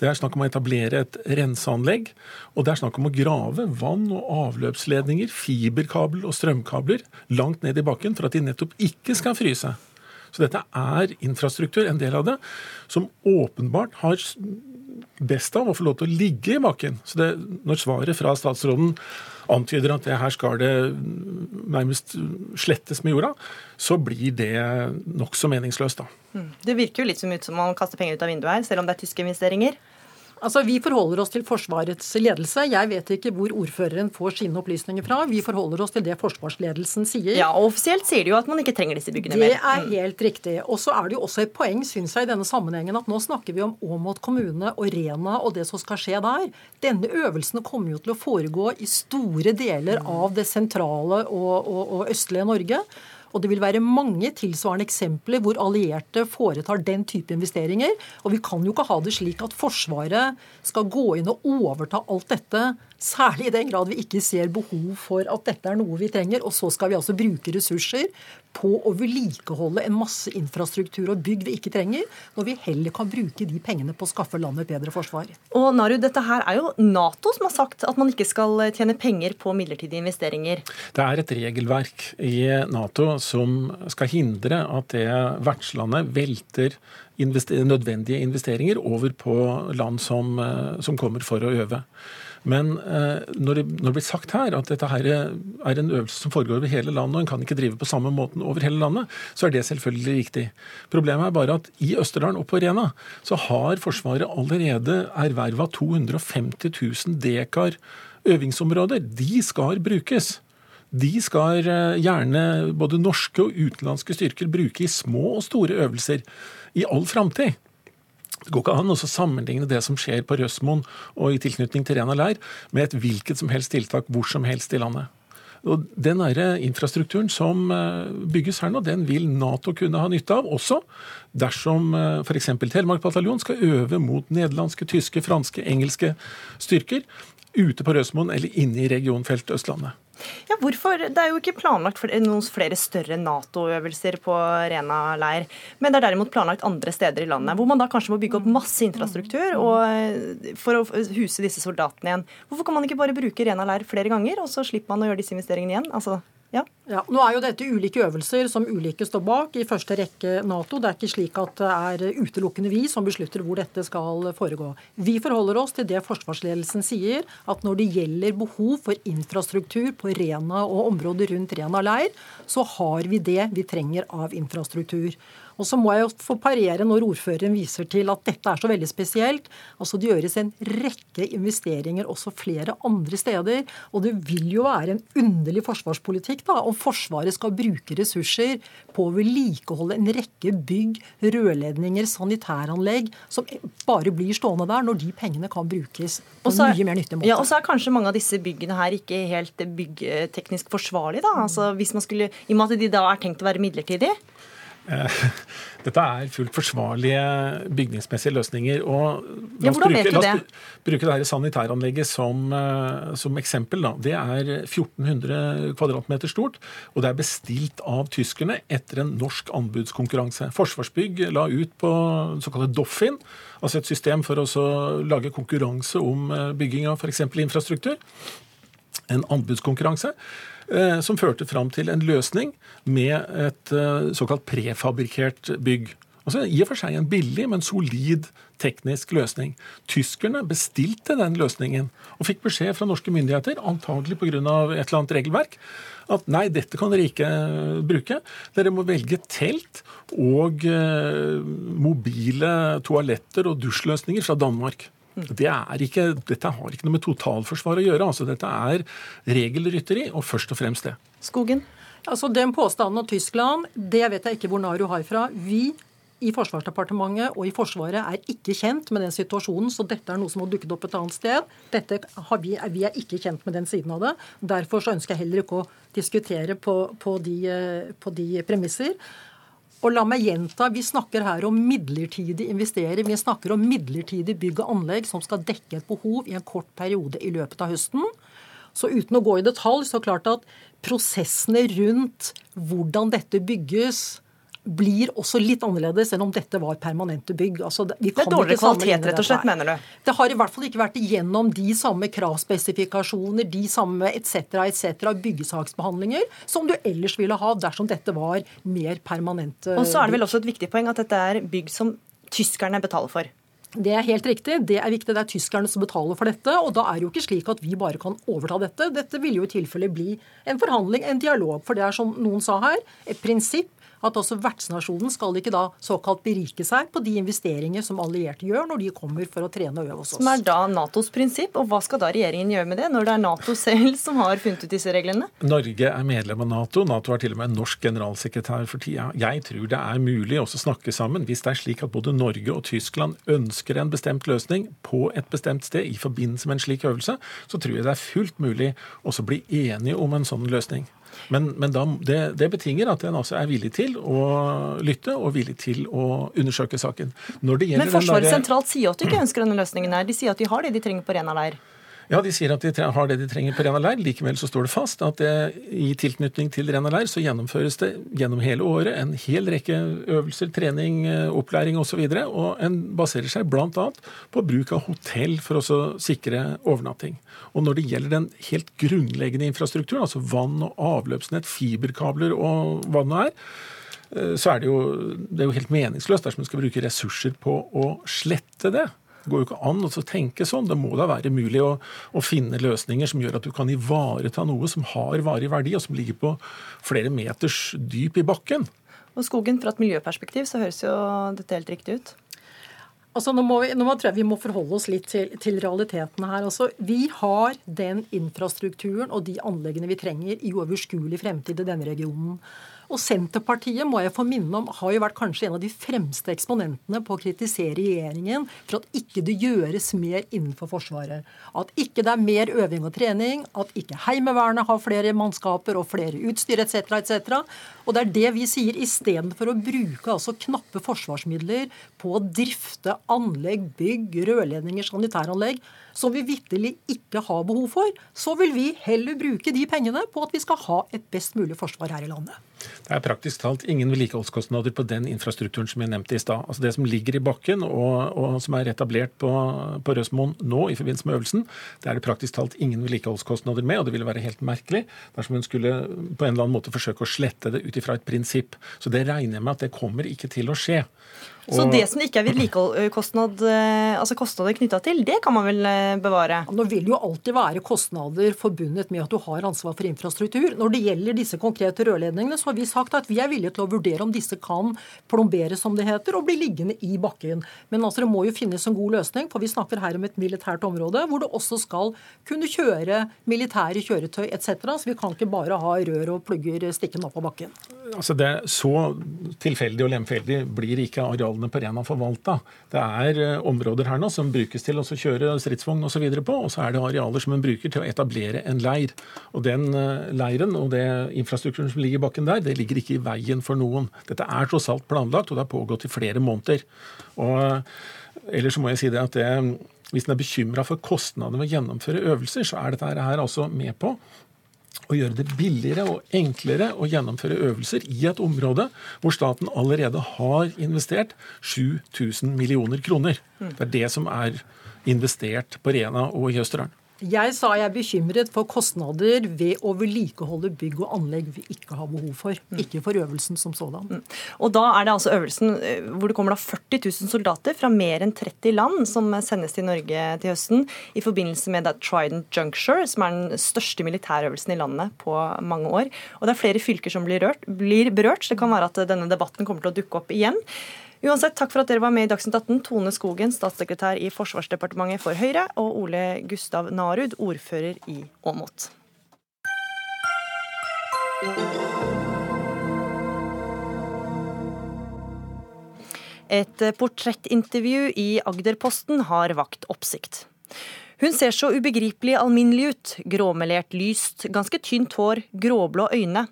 Det er snakk om å etablere et renseanlegg. Og det er snakk om å grave vann- og avløpsledninger, fiberkabel og strømkabler langt ned i bakken for at de nettopp ikke skal fryse. Så dette er infrastruktur, en del av det, som åpenbart har best av å få lov til å ligge i bakken. Så det, når svaret fra statsråden antyder at det her skal det nærmest slettes med jorda, så blir det nokså meningsløst, da. Mm. Det virker jo litt som ut som man kaster penger ut av vinduet her, selv om det er tyske investeringer. Altså, Vi forholder oss til Forsvarets ledelse. Jeg vet ikke hvor ordføreren får sine opplysninger fra. Vi forholder oss til det forsvarsledelsen sier. Ja, og Offisielt sier de jo at man ikke trenger disse byggene mer. Det er mm. helt riktig. Og så er det jo også et poeng synes jeg, i denne sammenhengen at nå snakker vi om Åmot kommune og Rena og det som skal skje der. Denne øvelsen kommer jo til å foregå i store deler av det sentrale og, og, og østlige Norge. Og det vil være mange tilsvarende eksempler hvor allierte foretar den type investeringer. Og vi kan jo ikke ha det slik at Forsvaret skal gå inn og overta alt dette Særlig i den grad vi ikke ser behov for at dette er noe vi trenger. Og så skal vi altså bruke ressurser på å vedlikeholde en masse infrastruktur og bygg vi ikke trenger, når vi heller kan bruke de pengene på å skaffe landet et bedre forsvar. Og Naru, dette her er jo Nato som har sagt at man ikke skal tjene penger på midlertidige investeringer. Det er et regelverk i Nato som skal hindre at det vertslandet velter invester nødvendige investeringer over på land som, eh, som kommer for å øve. Men eh, når, det, når, det, blir sagt her at dette her er en øvelse som foregår over hele landet, og en kan ikke drive på samme måten over hele landet, så er det selvfølgelig riktig. Problemet er bare at i Østerdalen og på Rena så har Forsvaret allerede erverva 250 000 dekar øvingsområder. De skal brukes. De skal eh, gjerne både norske og utenlandske styrker bruke i små og store øvelser i all framtid. Det går ikke an å sammenligne det som skjer på Røsmoen og i tilknytning til Rena leir, med et hvilket som helst tiltak hvor som helst i landet. Og Den nære infrastrukturen som eh, bygges her nå, den vil Nato kunne ha nytte av, også dersom eh, f.eks. Telemark bataljon skal øve mot nederlandske, tyske, franske, engelske styrker ute på Røsmoen eller inne i regionfeltet Østlandet. Ja, hvorfor? Det er jo ikke planlagt noen flere større Nato-øvelser på Rena leir. Men det er derimot planlagt andre steder i landet, hvor man da kanskje må bygge opp masse infrastruktur og, eh, for å huse disse soldatene igjen. Hvorfor kan man ikke bare bruke Rena leir flere ganger, og så slipper man å gjøre disse investeringene igjen? Altså, ja. ja. Nå er jo dette ulike øvelser som ulike står bak, i første rekke Nato. Det er ikke slik at det er utelukkende vi som beslutter hvor dette skal foregå. Vi forholder oss til det forsvarsledelsen sier, at når det gjelder behov for infrastruktur på Rena og området rundt Rena leir, så har vi det vi trenger av infrastruktur. Og så må jeg jo få parere når ordføreren viser til at dette er så veldig spesielt. Altså Det gjøres en rekke investeringer også flere andre steder. Og det vil jo være en underlig forsvarspolitikk da, om Forsvaret skal bruke ressurser på å vedlikeholde en rekke bygg, rørledninger, sanitæranlegg som bare blir stående der, når de pengene kan brukes på en mye mer nyttig måte. Ja, og så er kanskje mange av disse byggene her ikke helt byggteknisk forsvarlige. da, altså hvis man skulle, I og med at de da er tenkt å være midlertidige. Eh, dette er fullt forsvarlige bygningsmessige løsninger. og La oss, ja, bruke, la oss bruke det sanitæranlegget som, eh, som, eksempel. Da. Det er 1400 kvadratmeter stort, og det er bestilt av tyskerne etter en norsk anbudskonkurranse. Forsvarsbygg la ut på såkalte Doffin, altså et system for å lage konkurranse om eh, bygging av f.eks. infrastruktur. En anbudskonkurranse. Eh, som førte fram til en løsning med et eh, såkalt prefabrikert bygg. Altså I og for seg en billig, men solid teknisk løsning. Tyskerne bestilte den løsningen og fikk beskjed fra norske myndigheter, antagelig pga. et eller annet regelverk, at nei, dette kan dere ikke eh, bruke. Dere må velge telt og mobile toaletter og dusjløsninger fra Danmark. Det ikke, dette har ikke noe med totalforsvar å gjøre. altså Dette er regelrytteri, og først og fremst det. Skogen? Altså Den påstanden om Tyskland, det vet jeg ikke hvor Naru har fra. Vi i Forsvarsdepartementet og i Forsvaret er ikke kjent med den situasjonen, så dette er noe som har dukket opp et annet sted. Dette har vi, vi er ikke kjent med den siden av det. Derfor så ønsker jeg heller ikke å diskutere på, på, de, på de premisser. Og la meg gjenta, Vi snakker her om midlertidig investering. Vi snakker om midlertidig bygg og anlegg som skal dekke et behov i en kort periode i løpet av høsten. Så uten å gå i detalj, så klart at prosessene rundt hvordan dette bygges, blir også litt annerledes enn om dette var permanente bygg. Altså, det er dårligere kvalitet, rett og slett, mener du? Det har i hvert fall ikke vært igjennom de samme kravspesifikasjoner, de samme etc., etc. byggesaksbehandlinger som du ellers ville ha dersom dette var mer permanente bygg. Og så er det vel også et viktig poeng at dette er bygg som tyskerne betaler for? Det er helt riktig. Det er viktig. Det er tyskerne som betaler for dette. Og da er det jo ikke slik at vi bare kan overta dette. Dette vil jo i tilfelle bli en forhandling, en dialog. For det er som noen sa her, et prinsipp at også vertsnasjonen skal ikke da såkalt berike seg på de investeringer som allierte gjør når de kommer for å trene og øve hos oss. Som er da Natos prinsipp, og hva skal da regjeringen gjøre med det, når det er Nato selv som har funnet ut disse reglene? Norge er medlem av Nato. Nato har til og med en norsk generalsekretær for tida. Jeg tror det er mulig å snakke sammen hvis det er slik at både Norge og Tyskland ønsker en bestemt løsning på et bestemt sted i forbindelse med en slik øvelse, så tror jeg det er fullt mulig også bli enige om en sånn løsning. Men, men da, det, det, betinger at en altså er villig til å lytte og villig til å undersøke saken. men Forsvaret der, sentralt sier at de ikke ønsker denne løsningen her. De sier at de har det de trenger på Rena leir. Ja, de sier at de har det de trenger på Rena leir. Likevel så står det fast at det, i tilknytning til Rena leir så gjennomføres det gjennom hele året en hel rekke øvelser, trening, eh, opplæring osv. Og, så og en baserer seg bl.a. på bruk av hotell for å sikre overnatting. Og når det gjelder den helt grunnleggende infrastrukturen, altså vann og avløpsnett, fiberkabler og hva det nå er, eh, så er det, jo, det er jo helt meningsløst dersom man skal bruke ressurser på å slette det. Det går jo ikke an å tenke sånn. Det må da være mulig å, å, finne løsninger som gjør at du kan ivareta noe som har varig verdi, og som ligger på flere meters dyp i bakken. Og skogen, Fra et miljøperspektiv så høres jo dette helt riktig ut. Altså, nå, må vi, nå tror jeg vi må forholde oss litt til, til realitetene her. Altså, vi har den infrastrukturen og de anleggene vi trenger i uoverskuelig fremtid i denne regionen. Og Senterpartiet må jeg få minne om, har jo vært kanskje en av de fremste eksponentene på å kritisere regjeringen for at ikke det gjøres mer innenfor Forsvaret. At ikke det er mer øving og trening, at ikke Heimevernet har flere mannskaper og flere utstyr etc. etc. Og det er det vi sier, istedenfor å bruke altså knappe forsvarsmidler på å drifte anlegg, bygg, rørledninger, sanitæranlegg, som vi vitterlig ikke har behov for, så vil vi heller bruke de pengene på at vi skal ha et best mulig forsvar her i landet. Det er praktisk talt ingen vedlikeholdskostnader på den infrastrukturen som jeg nevnte i stad. Altså det som ligger i bakken og, og som er etablert på, på Røsmoen nå i forbindelse med øvelsen, det er det praktisk talt ingen vedlikeholdskostnader med, og det ville være helt merkelig dersom hun skulle på en eller annen måte forsøke å slette det ut ifra et prinsipp. Så det regner jeg med at det kommer ikke til å skje. Så det som ikke er vedlikeholdskostnad, eh, altså kostnader knytta til, det kan man vel bevare? Nå vil jo alltid være kostnader forbundet med at du har ansvar for infrastruktur. Når det gjelder disse konkrete rørledningene, så har vi sagt at vi er villige til å vurdere om disse kan plomberes, som det heter, og bli liggende i bakken. Men altså, det må jo finnes en god løsning, for vi snakker her om et militært område hvor det også skal kunne kjøre militære kjøretøy etc. Så vi kan ikke bare ha rør og plugger stikkende opp av bakken. Altså det er Så tilfeldig og lemfeldig blir ikke areal arealene på Rena forvalta. Det er eh, områder her nå som brukes til å kjøre stridsvogn osv. på, og så er det arealer som en bruker til å etablere en leir. Og Den eh, leiren og det infrastrukturen som ligger i bakken der, det ligger ikke i veien for noen. Dette er tross alt planlagt, og det har pågått i flere måneder. Og eh, Ellers må jeg si det at det, hvis en er bekymra for kostnadene ved å gjennomføre øvelser, så er dette her altså med på å gjøre det billigere og enklere å gjennomføre øvelser i et område hvor staten allerede har investert 7000 millioner kroner. Det er det som er investert på Rena og i Østerdalen. Jeg sa jeg er bekymret for kostnader ved å vedlikeholde bygg og anlegg vi ikke har behov for. Mm. Ikke for øvelsen som sådan. Mm. Og da er det altså øvelsen eh, hvor det kommer da 40 000 soldater fra mer enn 30 land som sendes til Norge til høsten i forbindelse med Trident Juncture, som er den største militærøvelsen i landet på mange år. Og det er flere fylker som blir, rørt, blir berørt. Så det kan være at denne debatten kommer til å dukke opp igjen. Uansett, takk for at dere var med i Dagsnytt 18. Tone Skogen, statssekretær i Forsvarsdepartementet for Høyre, og Ole Gustav Narud, ordfører i Åmot. Et portrettintervju i Agderposten har vakt oppsikt. Hun ser så ubegripelig alminnelig ut. Gråmelert lyst, ganske tynt hår, gråblå øyne.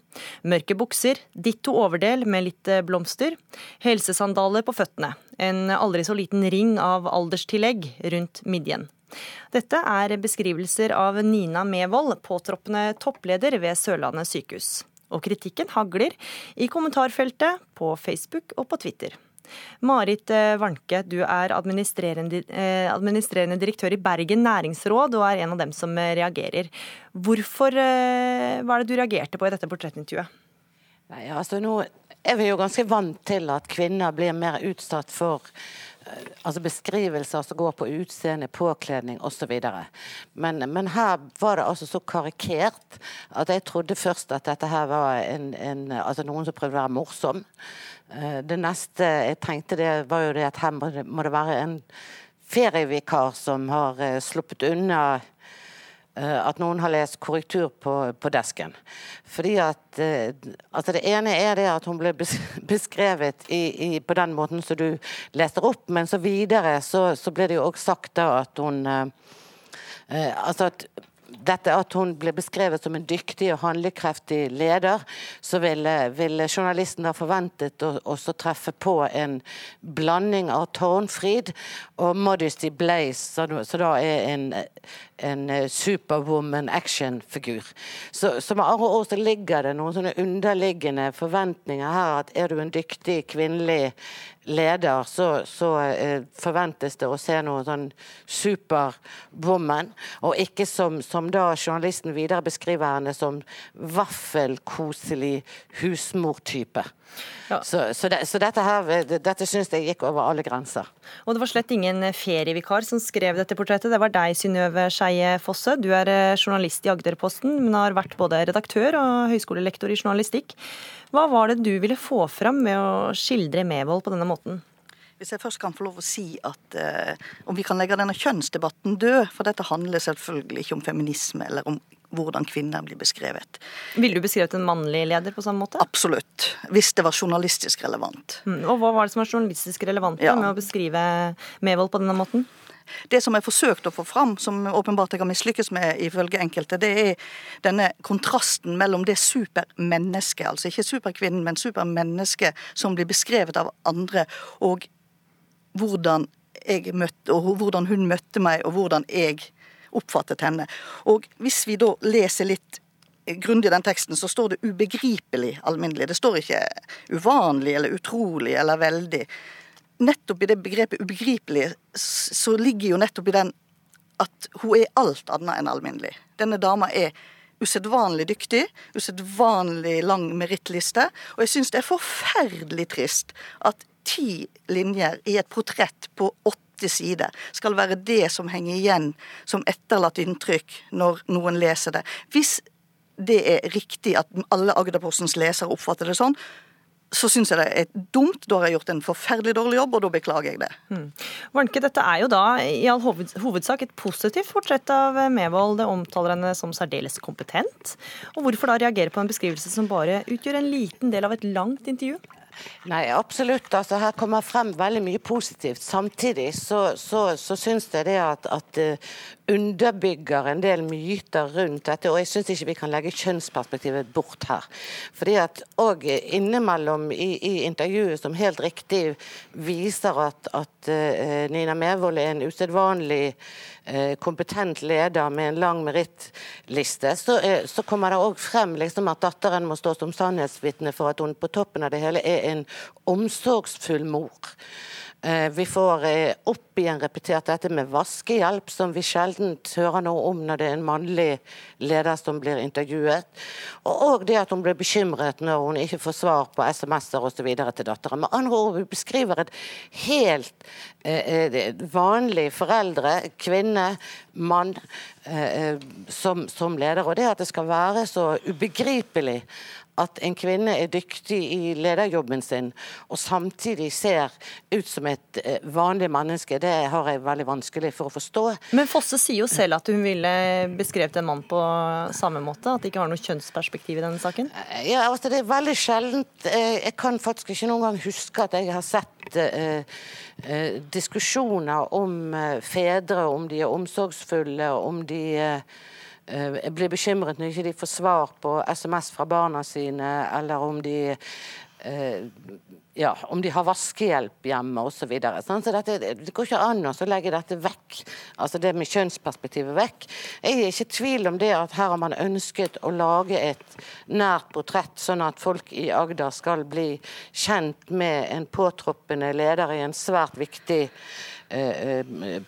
Mørke bukser, ditto overdel med litt eh, blomster. Helsesandaler på føttene. En aldri så liten ring av alderstillegg rundt midjen. Dette er beskrivelser av Nina Mevold, påtroppende toppleder ved Sørlandet sykehus. Og kritikken hagler i kommentarfeltet, på Facebook og på Twitter. Marit eh, Warnke, du er administrerende, eh, administrerende, direktør i Bergen næringsråd og er en av dem som eh, reagerer. Hvorfor, Hva er det du reagerte på i dette portrettintervjuet? Nei, altså nå er vi jo ganske vant til at kvinner blir mer utsatt for altså beskrivelser som går på utseende, påkledning osv. Men, men her var det altså så karikert at jeg trodde først at dette her var en, en, altså noen som prøvde å være morsom. Eh, det neste jeg tenkte, det var jo det at her må det, må det være en ferievikar som har uh, sluppet unna at noen har lest korrektur på, på desken. Fordi at uh, altså Det ene er det at hun ble beskrevet i, i, på den måten som du leser opp, men så videre så, så ble det jo også sagt da at hun Altså at dette at hun ble beskrevet som en dyktig og handlekreftig leder, så ville, ville journalisten ha forventet å også treffe på en blanding av Tårnfrid og Modesty Blaze, som da er en, en superwoman action-figur. Så, så, med andre ord så ligger det noen sånne underliggende forventninger her. at Er du en dyktig kvinnelig leder, så, så eh, forventes det å se noen sånn superwoman, og ikke som, som, da journalisten videre beskriver henne som vaffelkoselig husmortype. Ja. Så, så, det, så, dette her, dette syns jeg gikk over alle grenser. Og det var slett ingen ferievikar som skrev dette portrettet. Det var deg, Synnøve Skeie Fosse. Du er eh, journalist i Agderposten, men har vært både redaktør og høyskolelektor i journalistikk. Hva var det du ville få fram med å skildre Mevold på denne måten? Hvis jeg først kan få lov å si at eh, om vi kan legge denne kjønnsdebatten død, for dette handler selvfølgelig ikke om feminisme eller om hvordan kvinner blir beskrevet. Ville du beskrevet en mannlig leder på samme måte? Absolutt. Hvis det var journalistisk relevant. Mm, og hva var det som var journalistisk relevant ja. med å beskrive Mevold på denne måten? Det som jeg forsøkte å få fram, som åpenbart jeg har mislykkes med ifølge enkelte, det er denne kontrasten mellom det supermennesket, altså ikke superkvinnen, men supermennesket som blir beskrevet av andre, og hvordan, møtte, og hvordan hun møtte meg, og hvordan jeg oppfattet henne. Og hvis vi da leser litt grundig den teksten, så står det ubegripelig alminnelig. Det står ikke uvanlig eller utrolig eller veldig. Nettopp i det begrepet ubegripelig så ligger jo nettopp i den at hun er alt annet enn alminnelig. Denne dama er usedvanlig dyktig, usedvanlig lang merittliste, og jeg syns det er forferdelig trist at ti linjer i et portrett på åtte sider skal være det som henger igjen som etterlatt inntrykk når noen leser det. Hvis det er riktig at alle Agderpostens lesere oppfatter det sånn, så syns jeg det er dumt. Da har jeg gjort en forferdelig dårlig jobb, og da beklager jeg det. Mm. Warnke, dette er jo da i all hovedsak et positivt portrett av Mevold. Det omtaler henne som særdeles kompetent. Og hvorfor da reagere på en beskrivelse som bare utgjør en liten del av et langt intervju? Nei, absolutt. Altså, her kommer frem veldig mye positivt. Samtidig så, så, så syns jeg det at, at uh, underbygger en del myter rundt dette. Og jeg syns ikke vi kan legge kjønnsperspektivet bort her. Fordi at òg innimellom i, i, intervjuet som helt riktig viser at, at uh, Nina Mevold er en usedvanlig uh, kompetent leder med en lang merittliste, så, så, kommer det òg frem liksom, at datteren må stå som sannhetsvitne for at hun på toppen av det hele er en omsorgsfull mor. Eh, vi får eh, opp igjen repetert dette med vaskehjelp, som vi sjelden hører noe om når det er en mannlig leder som blir intervjuet. Og det at hun blir bekymret når hun ikke får svar på SMS-er osv. til datteren. Med andre ord, vi beskriver et helt eh, vanlig foreldre, kvinne, mann, som, som leder. Og det at det skal være så ubegripelig at en kvinne er dyktig i lederjobben sin, og samtidig ser ut som et eh, vanlig menneske, det har jeg veldig vanskelig for å forstå. Men Fosse sier jo selv at hun ville beskrevet en mann på samme måte, at det ikke har noe kjønnsperspektiv i denne saken? Eh, ja, altså Det er veldig sjeldent. Eh, jeg kan faktisk ikke noen gang huske at jeg har sett eh, eh, diskusjoner om fedre, om de er omsorgsfulle, om de eh, jeg eh, blir bekymret når ikke de får svar på SMS fra barna sine, eller om de eh, ja, om de har vaskehjelp hjemme osv. Så, videre. så det går ikke an å legge dette vekk, altså det med kjønnsperspektivet vekk. Jeg er ikke i tvil om det at her har man ønsket å lage et nært portrett, sånn at folk i Agder skal bli kjent med en påtroppende leder i en svært viktig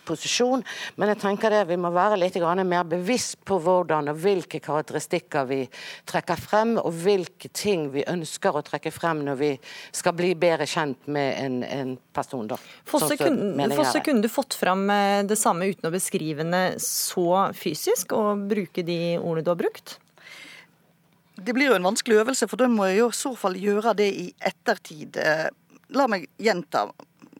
posisjon. Men jeg tenker det vi må være litt mer bevisst på hvordan og hvilke karakteristikker vi trekker frem, og hvilke ting vi ønsker å trekke frem når vi skal bli bedre kjent med en, en person. Da. Fosse, sånn kunne, Fosse, kunne du fått frem eh, det samme uten å beskrive det så fysisk, og bruke de ordene du har brukt? Det blir jo en vanskelig øvelse, for da må jeg jo i så fall gjøre det i ettertid. La meg gjenta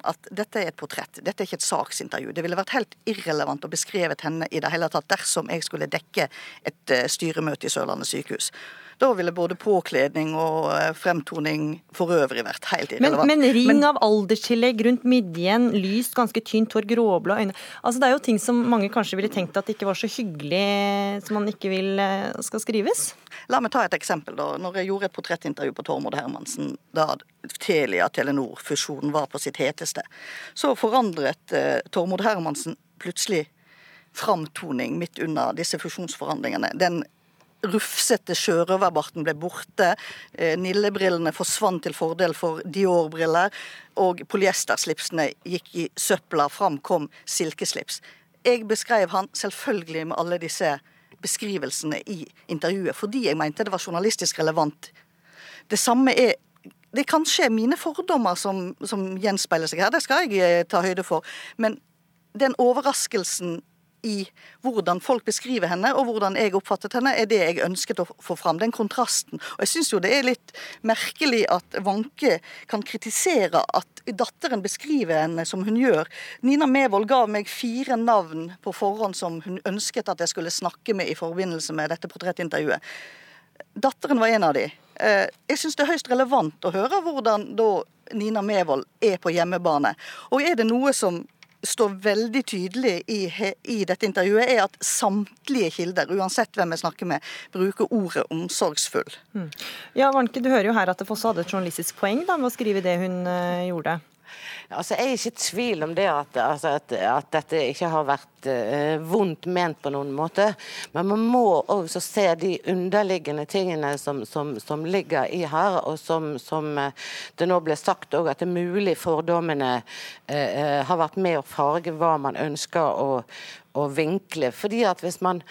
at dette er et portrett, dette er ikke et saksintervju. Det ville vært helt irrelevant å beskrevet henne i det hele tatt dersom jeg skulle dekke et eh, styremøte i Sørlandet sykehus. Da ville både påkledning og eh, fremtoning for øvrig vært helt irrelevant. Men, men ring men, av alderstillegg rundt midjen, lyst, ganske tynt hår, gråblå øyne Altså Det er jo ting som mange kanskje ville tenkt at det ikke var så hyggelig, som man ikke vil eh, skal skrives? La meg ta et eksempel. da. Når jeg gjorde et portrettintervju på Tormod Hermansen da Telia-Telenor-fusjonen var på sitt heteste, så forandret eh, Tormod Hermansen plutselig framtoning midt under disse fusjonsforhandlingene. Den rufsete sjørøverbarten ble borte. Eh, Nillebrillene forsvant til fordel for Dior-briller. Og polyesterslipsene gikk i søpla. Fram kom silkeslips. Jeg beskrev han selvfølgelig med alle disse beskrivelsene i intervjuet, fordi jeg mente det var journalistisk relevant. Det samme er Det er kanskje mine fordommer som, som gjenspeiler seg her, det skal jeg eh, ta høyde for. Men den overraskelsen i hvordan folk beskriver henne, og hvordan jeg oppfattet henne, er det jeg ønsket å få fram. Den kontrasten. Og jeg syns jo det er litt merkelig at Wanke kan kritisere at datteren beskriver henne som hun gjør. Nina Mevold ga meg fire navn på forhånd som hun ønsket at jeg skulle snakke med i forbindelse med dette portrettintervjuet. Datteren var en av de. Eh, jeg syns det er høyst relevant å høre hvordan da Nina Mevold er på hjemmebane. Og er det noe som står veldig tydelig i, i, dette intervjuet, er at samtlige kilder, uansett hvem jeg snakker med, bruker ordet omsorgsfull. Mm. Ja, Warnke, Du hører jo her at det også hadde et journalistisk poeng da, med å skrive det hun uh, gjorde. Altså, jeg er ikke i tvil om det at, altså, at, at dette ikke har vært uh, vondt ment på noen måte. Men man må også se de underliggende tingene som, som, som ligger i her, og som, som uh, det nå ble sagt òg, at det er mulig fordommene uh, har vært med å farge hva man ønsker å, å vinkle. Fordi at hvis man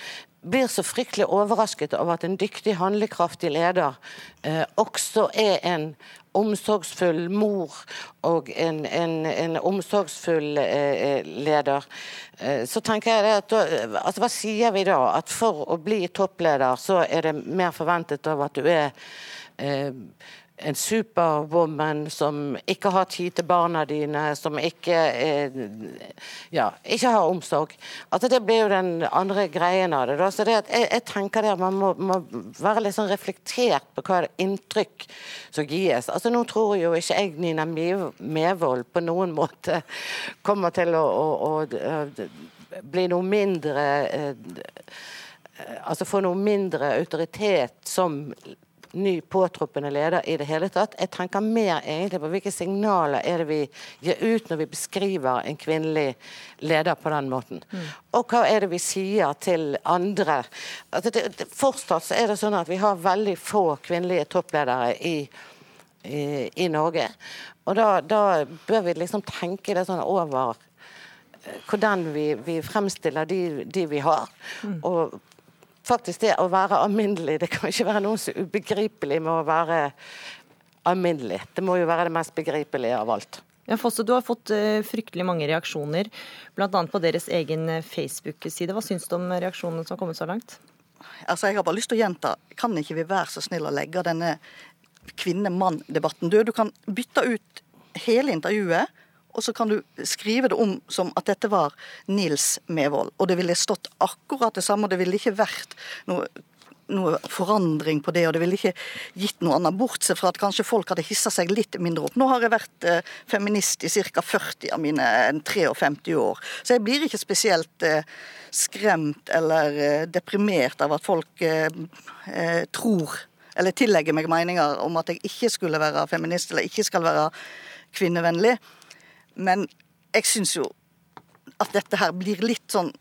blir så fryktelig overrasket over at en dyktig, handlekraftig leder eh, også er en omsorgsfull mor og en, en, en omsorgsfull eh, eh leder, eh, så tenker jeg at altså, Hva sier vi da? At for å bli toppleder, så er det mer forventet av at du er eh, en superwoman som ikke har tid til barna dine, som ikke eh, ja, ikke har omsorg. Altså Det blir jo den andre greien av det. Da. Så det at jeg, jeg tenker at man må, må, være litt sånn reflektert på hva er det inntrykk som gis. Altså Nå tror jo ikke jeg Nina Mevold på noen måte kommer til å, å, å bli noe mindre eh, Altså få noe mindre autoritet som ny påtroppende leder i det hele tatt. Jeg tenker mer egentlig på hvilke signaler er det vi gir ut når vi beskriver en kvinnelig leder på den måten. Mm. Og hva er det vi sier til andre. Altså det, det, fortsatt så er det sånn at vi har veldig få kvinnelige toppledere i, i, i Norge. Og da, da, bør vi liksom tenke det sånn over eh, hvordan vi, vi fremstiller de, de vi har. Mm. Og faktisk det å være alminnelig Det kan ikke være noe så ubegripelig med å være alminnelig. Det må jo være det mest begripelige av alt. Ja, Fosse, Du har fått uh, fryktelig mange reaksjoner, bl.a. på deres egen eh, Facebook-side. Hva syns du om reaksjonene som har kommet så langt? altså Jeg har bare lyst til å gjenta, kan ikke vi være så snill å legge denne kvinne-mann-debatten død? Du kan bytte ut hele intervjuet, og så kan du skrive det om som at dette var Nils Mevold. Og det ville stått akkurat det samme, og det ville ikke vært noe noe forandring på det, og det ville ikke gitt noe annet, bortsett fra at kanskje folk hadde hissa seg litt mindre opp. Nå har jeg vært eh, feminist i ca. 40 av mine 53 år, så jeg blir ikke spesielt eh, skremt eller eh, deprimert av at folk eh, eh, tror eller tillegger meg meninger om at jeg ikke skulle være feminist eller ikke skal være kvinnevennlig. Men jeg syns jo at dette her blir litt sånn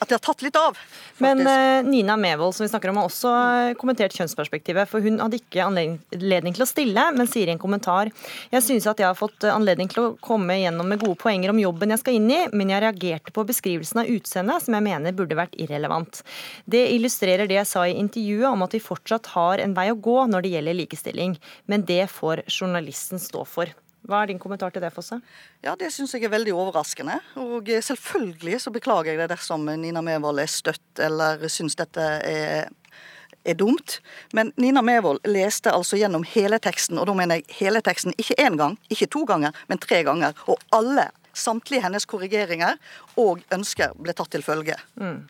at det har tatt litt av. Faktisk. Men uh, Nina Mevold som vi snakker om, har også eh, kommentert kjønnsperspektivet. For hun hadde ikke anledning til å stille, men sier i en kommentar Jeg synes at jeg har fått eh, anledning til å komme gjennom med gode poenger om jobben jeg skal inn i, men jeg reagerte på beskrivelsen av utseendet som jeg mener burde vært irrelevant. Det illustrerer det jeg sa i intervjuet om at vi fortsatt har en vei å gå når det gjelder likestilling, men det får journalisten stå for. Hva er din kommentar til det, Fosse? Ja, Det syns jeg er veldig overraskende. Og selvfølgelig så beklager jeg det dersom Nina Mevold er støtt eller syns dette er, er dumt. Men Nina Mevold leste altså gjennom hele teksten, og da mener jeg hele teksten ikke én gang, ikke to ganger, men tre ganger. Og alle, samtlige hennes korrigeringer og ønsker ble tatt til følge. Mm.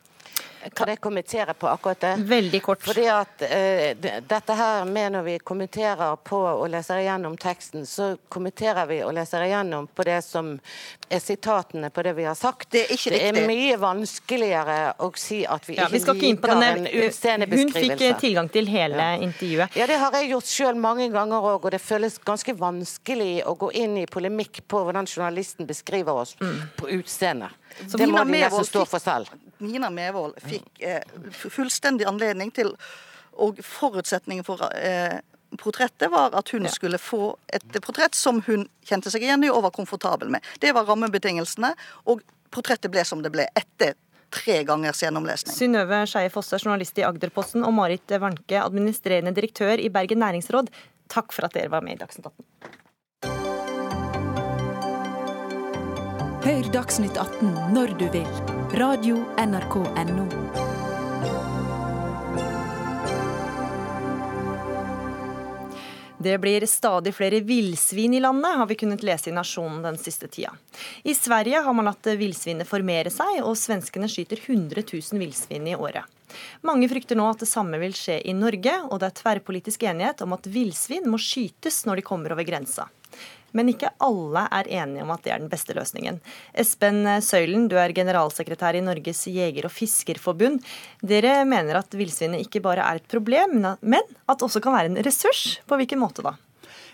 Kan jeg kommentere på akkurat det? Veldig kort. Fordi at uh, dette her med når vi kommenterer på og leser igjennom teksten, så kommenterer vi og leser igjennom på det som er sitatene på det vi har sagt. Det er ikke det er mye vanskeligere å si at vi ja, ikke vi liker en utseendebeskrivelse. Hun fikk eh, tilgang til hele ja. intervjuet. Ja, det har jeg gjort sjøl mange ganger òg, og det føles ganske vanskelig å gå inn i polemikk på hvordan journalisten beskriver oss mm. på utseendet. Det må de nesten stå for selv. Nina Mevold fikk eh, fullstendig anledning til Og forutsetningen for eh, portrettet var at hun ja. skulle få et portrett som hun kjente seg igjen i og var komfortabel med. Det var rammebetingelsene, og portrettet ble som det ble etter tre gangers gjennomlesning. Synnøve Skeie Fosse, journalist i Agderposten, og Marit Warnke, administrerende direktør i Bergen næringsråd, takk for at dere var med i Dagsnytt 18. Hør Dagsnytt 18 når du vil. Radio NRK NO. Det blir stadig flere villsvin i landet, har vi kunnet lese i Nasjonen den siste tida. I Sverige har man latt villsvinet formere seg, og svenskene skyter 100 000 villsvin i året. Mange frykter nå at det samme vil skje i Norge, og det er tverrpolitisk enighet om at villsvin må skytes når de kommer over grensa. Men ikke alle er enige om at det er den beste løsningen. Espen Søylen, du er generalsekretær i Norges jeger- og fiskerforbund. Dere mener at villsvinet ikke bare er et problem, men at det også kan være en ressurs. På hvilken måte da?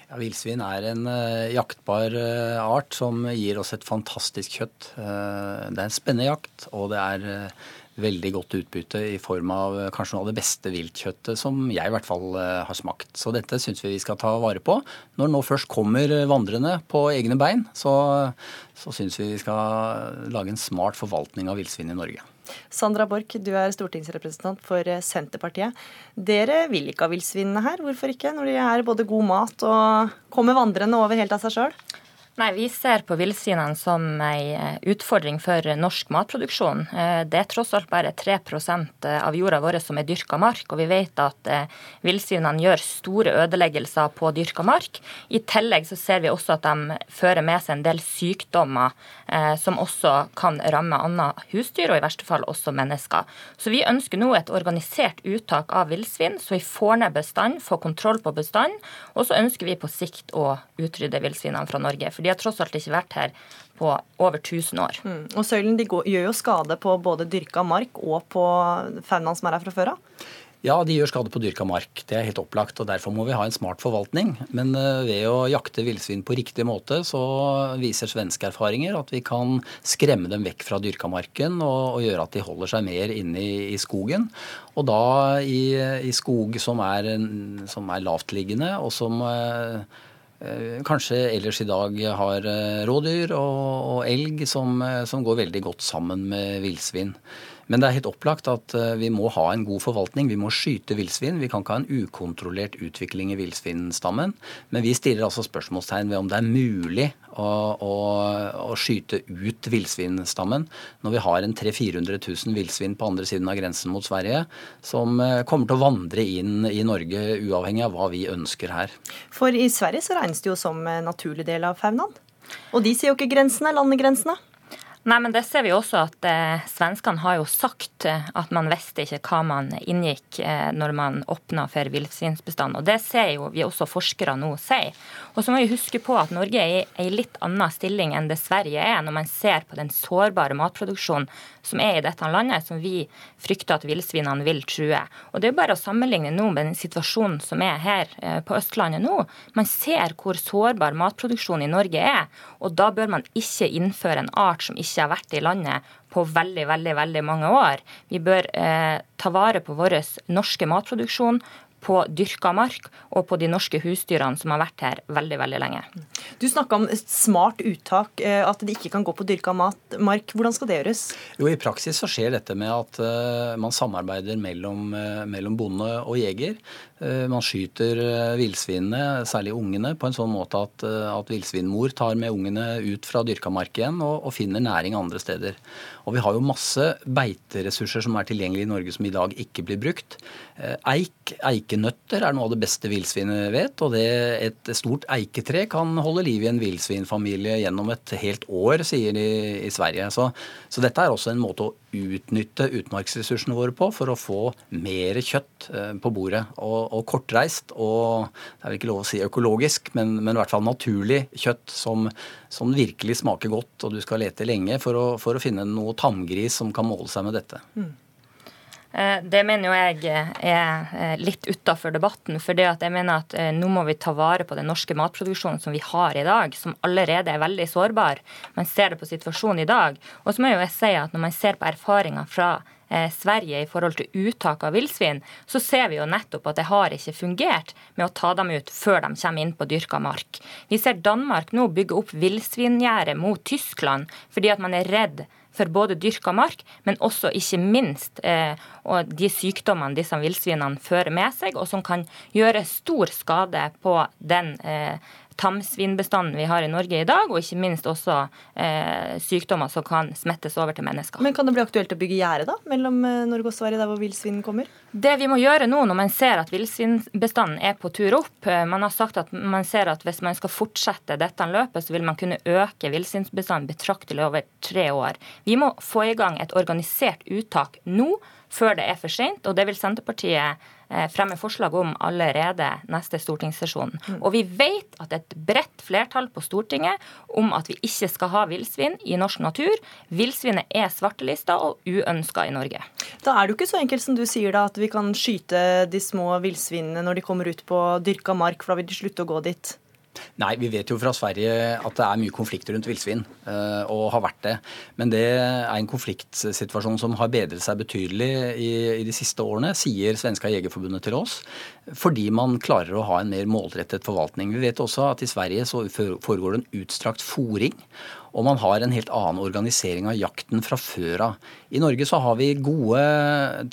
Ja, Villsvin er en uh, jaktbar uh, art som gir oss et fantastisk kjøtt. Uh, det er en spennende jakt, og det er veldig godt utbytte i form av eh, kanskje noe av det beste viltkjøttet som jeg i hvert fall eh, har smakt. Så dette syns vi vi skal ta vare på. Når nå først kommer vandrende på egne bein, så, så syns vi vi skal lage en smart forvaltning av villsvin i Norge. Sandra Borch, du er stortingsrepresentant for eh, Senterpartiet. Dere vil ikke ha villsvinene her, hvorfor ikke? Når de er både god mat og kommer vandrende over helt av seg sjøl? Nei, Vi ser på villsvinene som en eh, utfordring for norsk matproduksjon. Eh, det er tross alt bare 3 eh, av jorda vår som er dyrka mark, og vi vet at villsvinene gjør store ødeleggelser på dyrka mark. I tillegg så ser vi også at de fører med seg en del sykdommer som også kan ramme annet husdyr, og i verste fall også mennesker. Så vi ønsker nå et organisert uttak av villsvin, så vi får ned bestanden, får kontroll på bestanden, og så ønsker vi på sikt å utrydde villsvinene fra Norge. Fordi de har tross alt ikke vært her på over 1000 år. Mm. Og Søylen de går, gjør jo skade på både dyrka mark og på faunaen som er her fra før av? Ja, de gjør skade på dyrka mark. Det er helt opplagt. og Derfor må vi ha en smart forvaltning. Men eh, ved å jakte villsvin på riktig måte, så viser svenske erfaringer at vi kan skremme dem vekk fra dyrka marken og, og gjøre at de holder seg mer inne i, i skogen. Og da i, i skog som er, som er lavtliggende, og som Eh, kanskje ellers i dag har eh, rådyr og, og elg som, eh, som, går veldig godt sammen med villsvin. Men det er helt opplagt at eh, vi må ha en god forvaltning. Vi må skyte villsvin. Vi kan ikke ha en ukontrollert utvikling i villsvinstammen. Men vi stiller altså spørsmålstegn ved om det er mulig å, å, å skyte ut villsvinstammen når vi har en 300 000-400 000 villsvin på andre siden av grensen mot Sverige, som eh, kommer til å vandre inn i Norge uavhengig av hva vi ønsker her. For i Sverige så regnes det jo som naturlig del av faunaen. Og de sier jo ikke grensene, landegrensene. Nei, men det ser vi også at eh, Svenskene har jo sagt eh, at man visste ikke hva man inngikk eh, når man åpna for villsvinsbestand. Og det ser jo vi også forskere nå sier. Og så må vi huske på at Norge er i en litt annen stilling enn det Sverige er, når man ser på den sårbare matproduksjonen som er i dette landet, som vi frykter at villsvinene vil true. Og det er jo bare å sammenligne nå med den situasjonen som er her eh, på Østlandet nå. Man ser hvor sårbar matproduksjonen i Norge er, og da bør man ikke innføre en art som ikke ikke har vært i landet på veldig veldig, veldig mange år. Vi bør eh, ta vare på vår norske matproduksjon, på dyrka mark og på de norske husdyrene som har vært her veldig veldig lenge. Du snakka om smart uttak, eh, at det ikke kan gå på dyrka mark. Hvordan skal det gjøres? Jo, I praksis så skjer dette med at uh, man samarbeider mellom, uh, mellom bonde og jeger. Uh, man skyter villsvinene, særlig ungene, på en sånn måte at, at villsvinmor tar med ungene ut fra dyrka mark igjen og, og finner næring andre steder. Og vi har jo masse beiteressurser som er tilgjengelige i Norge som i dag ikke blir brukt. Eh, eik, eikenøtter er noe av det beste villsvinet vet. Og det, et stort eiketre kan holde liv i en villsvinfamilie gjennom et helt år, sier de i Sverige. Så, så dette er også en måte å utnytte utmarksressursene våre på for å få mer kjøtt eh, på bordet. Og, og kortreist og det er vel ikke lov å si økologisk, men, men i hvert fall naturlig kjøtt som, som, virkelig smaker godt, og du skal lete lenge for å, for å finne noe tamgris som kan måle seg med dette. Mm. Eh, det mener jo jeg er litt utafor debatten. For det at jeg mener at eh, nå må vi ta vare på den norske matproduksjonen som vi har i dag, som allerede er veldig sårbar. Man ser det på situasjonen i dag. Og så må jeg si at når man ser på erfaringer fra eh, Sverige i forhold til uttak av villsvin, så ser vi jo nettopp at det har ikke fungert med å ta dem ut før de kommer inn på dyrka mark. Vi ser Danmark nå bygge opp villsvingjerde mot Tyskland fordi at man er redd for både dyrka mark, men også ikke minst eh, de sykdommene disse villsvinene fører med seg, og som kan gjøre stor skade på den eh, tamsvinbestanden vi har i Norge i dag, og ikke minst også eh, sykdommer som kan smettes over til mennesker. Men Kan det bli aktuelt å bygge gjerde mellom eh, Norge og Sverige, der hvor villsvin kommer? Det vi må gjøre nå når man ser at villsvinbestanden er på tur opp eh, Man har sagt at man ser at hvis man skal fortsette dette løpet, så vil man kunne øke villsvinbestanden betraktelig over tre år. Vi må få i gang et organisert uttak nå før det er for sent, og det vil Senterpartiet fremme forslag om allerede neste stortingssesjon. Mm. Og vi vet at et bredt flertall på Stortinget om at vi ikke skal ha villsvin i norsk natur. Villsvinet er svartelista og uønska i Norge. Da er det jo ikke så enkelt som du sier da, at vi kan skyte de små villsvinene når de kommer ut på dyrka mark, for da vil de slutte å gå dit. Nei, vi vet jo fra Sverige at det er mye konflikt rundt villsvin, eh, og har vært det. Men det er en konfliktsituasjon som har bedret seg betydelig i, i de siste årene, sier Svenska Jegerforbundet til oss, fordi man klarer å ha en mer målrettet forvaltning. Vi vet også at i Sverige så foregår det en utstrakt fòring. Og man har en helt annen organisering av jakten fra før av. I Norge så har vi gode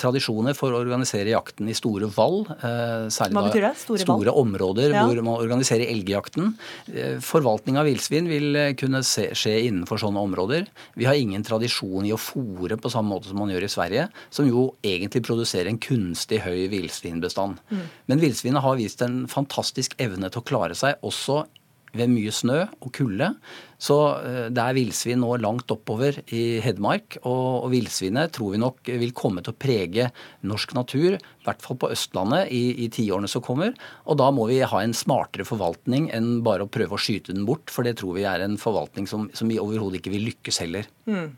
tradisjoner for å organisere jakten i store vall. Eh, særlig Hva betyr det? Store, store områder ja. hvor man organiserer elgjakten. Eh, forvaltning av villsvin vil eh, kunne skje innenfor sånne områder. Vi har ingen tradisjon i å fòre på samme måte som man gjør i Sverige, som jo egentlig produserer en kunstig høy villsvinbestand. Mm. Men villsvinet har vist en fantastisk evne til å klare seg også ved mye snø og kulde. Så eh, det er villsvin nå langt oppover i Hedmark. Og, og villsvinet tror vi nok vil komme til å prege norsk natur, i hvert fall på Østlandet, i, i tiårene som kommer. Og da må vi ha en smartere forvaltning enn bare å prøve å skyte den bort. For det tror vi er en forvaltning som, som vi overhodet ikke vil lykkes heller. Mm.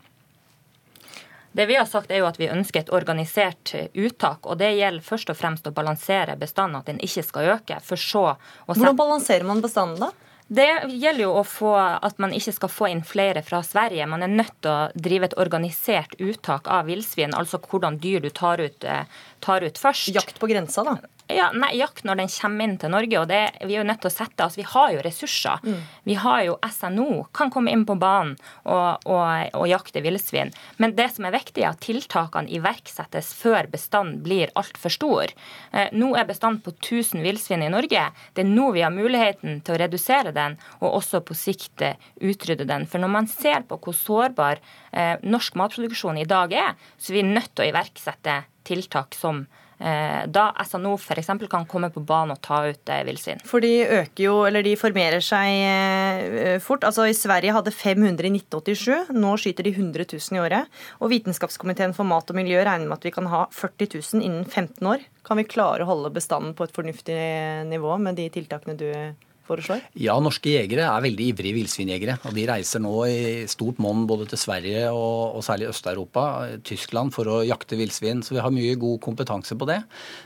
Det vi har sagt er jo at Vi ønsker et organisert uttak. og Det gjelder først og fremst å balansere bestanden, at den ikke skal øke. for så... Hvordan balanserer man bestanden da? Det gjelder jo få at man ikke skal få inn flere fra Sverige. Man er nødt til å drive et organisert uttak av villsvin, altså hvordan dyr du tar ut, eh, tar ut først. Jakt på grensa, da? Ja, nei, Jakt når den kommer inn til Norge. og det, Vi er jo nødt til å sette, altså vi har jo ressurser. Mm. Vi har jo SNO, kan komme inn på banen og, og, og jakte villsvin. Men det som er viktig, er at tiltakene iverksettes før bestanden blir altfor stor. Eh, nå er bestanden på 1000 villsvin i Norge. Det er nå vi har muligheten til å redusere den, og også på sikt eh, utrydde den. For når man ser på hvor sårbar eh, norsk matproduksjon i dag er, så er vi nødt til å iverksette tiltak som Eh, da SNO f.eks. kan komme på banen og ta ut eh, villsvin. For de øker jo, eller de formerer seg eh, fort. Altså I Sverige hadde 500 i 1987, nå skyter de 100 000 i året. Og Vitenskapskomiteen for mat og miljø regner med at vi kan ha 40 000 innen 15 år. Kan vi klare å holde bestanden på et fornuftig nivå med de tiltakene du foreslår? Ja, norske jegere er veldig ivrige villsvinjegere. Og de reiser nå i stort monn både til Sverige og, og særlig Øst-Europa, Tyskland, for å jakte villsvin. Så vi har mye god kompetanse på det.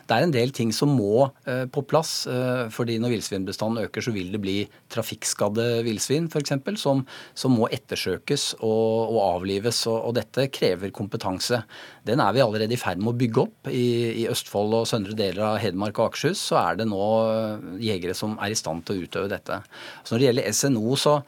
Det er en del ting som må eh, på plass. Eh, fordi når villsvinbestanden øker, så vil det bli trafikkskadde villsvin f.eks. Som, som må ettersøkes og, og avlives. Og, og, dette krever kompetanse. Den er vi allerede i ferd med å bygge opp. I, i Østfold og søndre deler av Hedmark og Akershus så er det nå jegere som er i stand til å utøve dette. Så når det gjelder SNO, så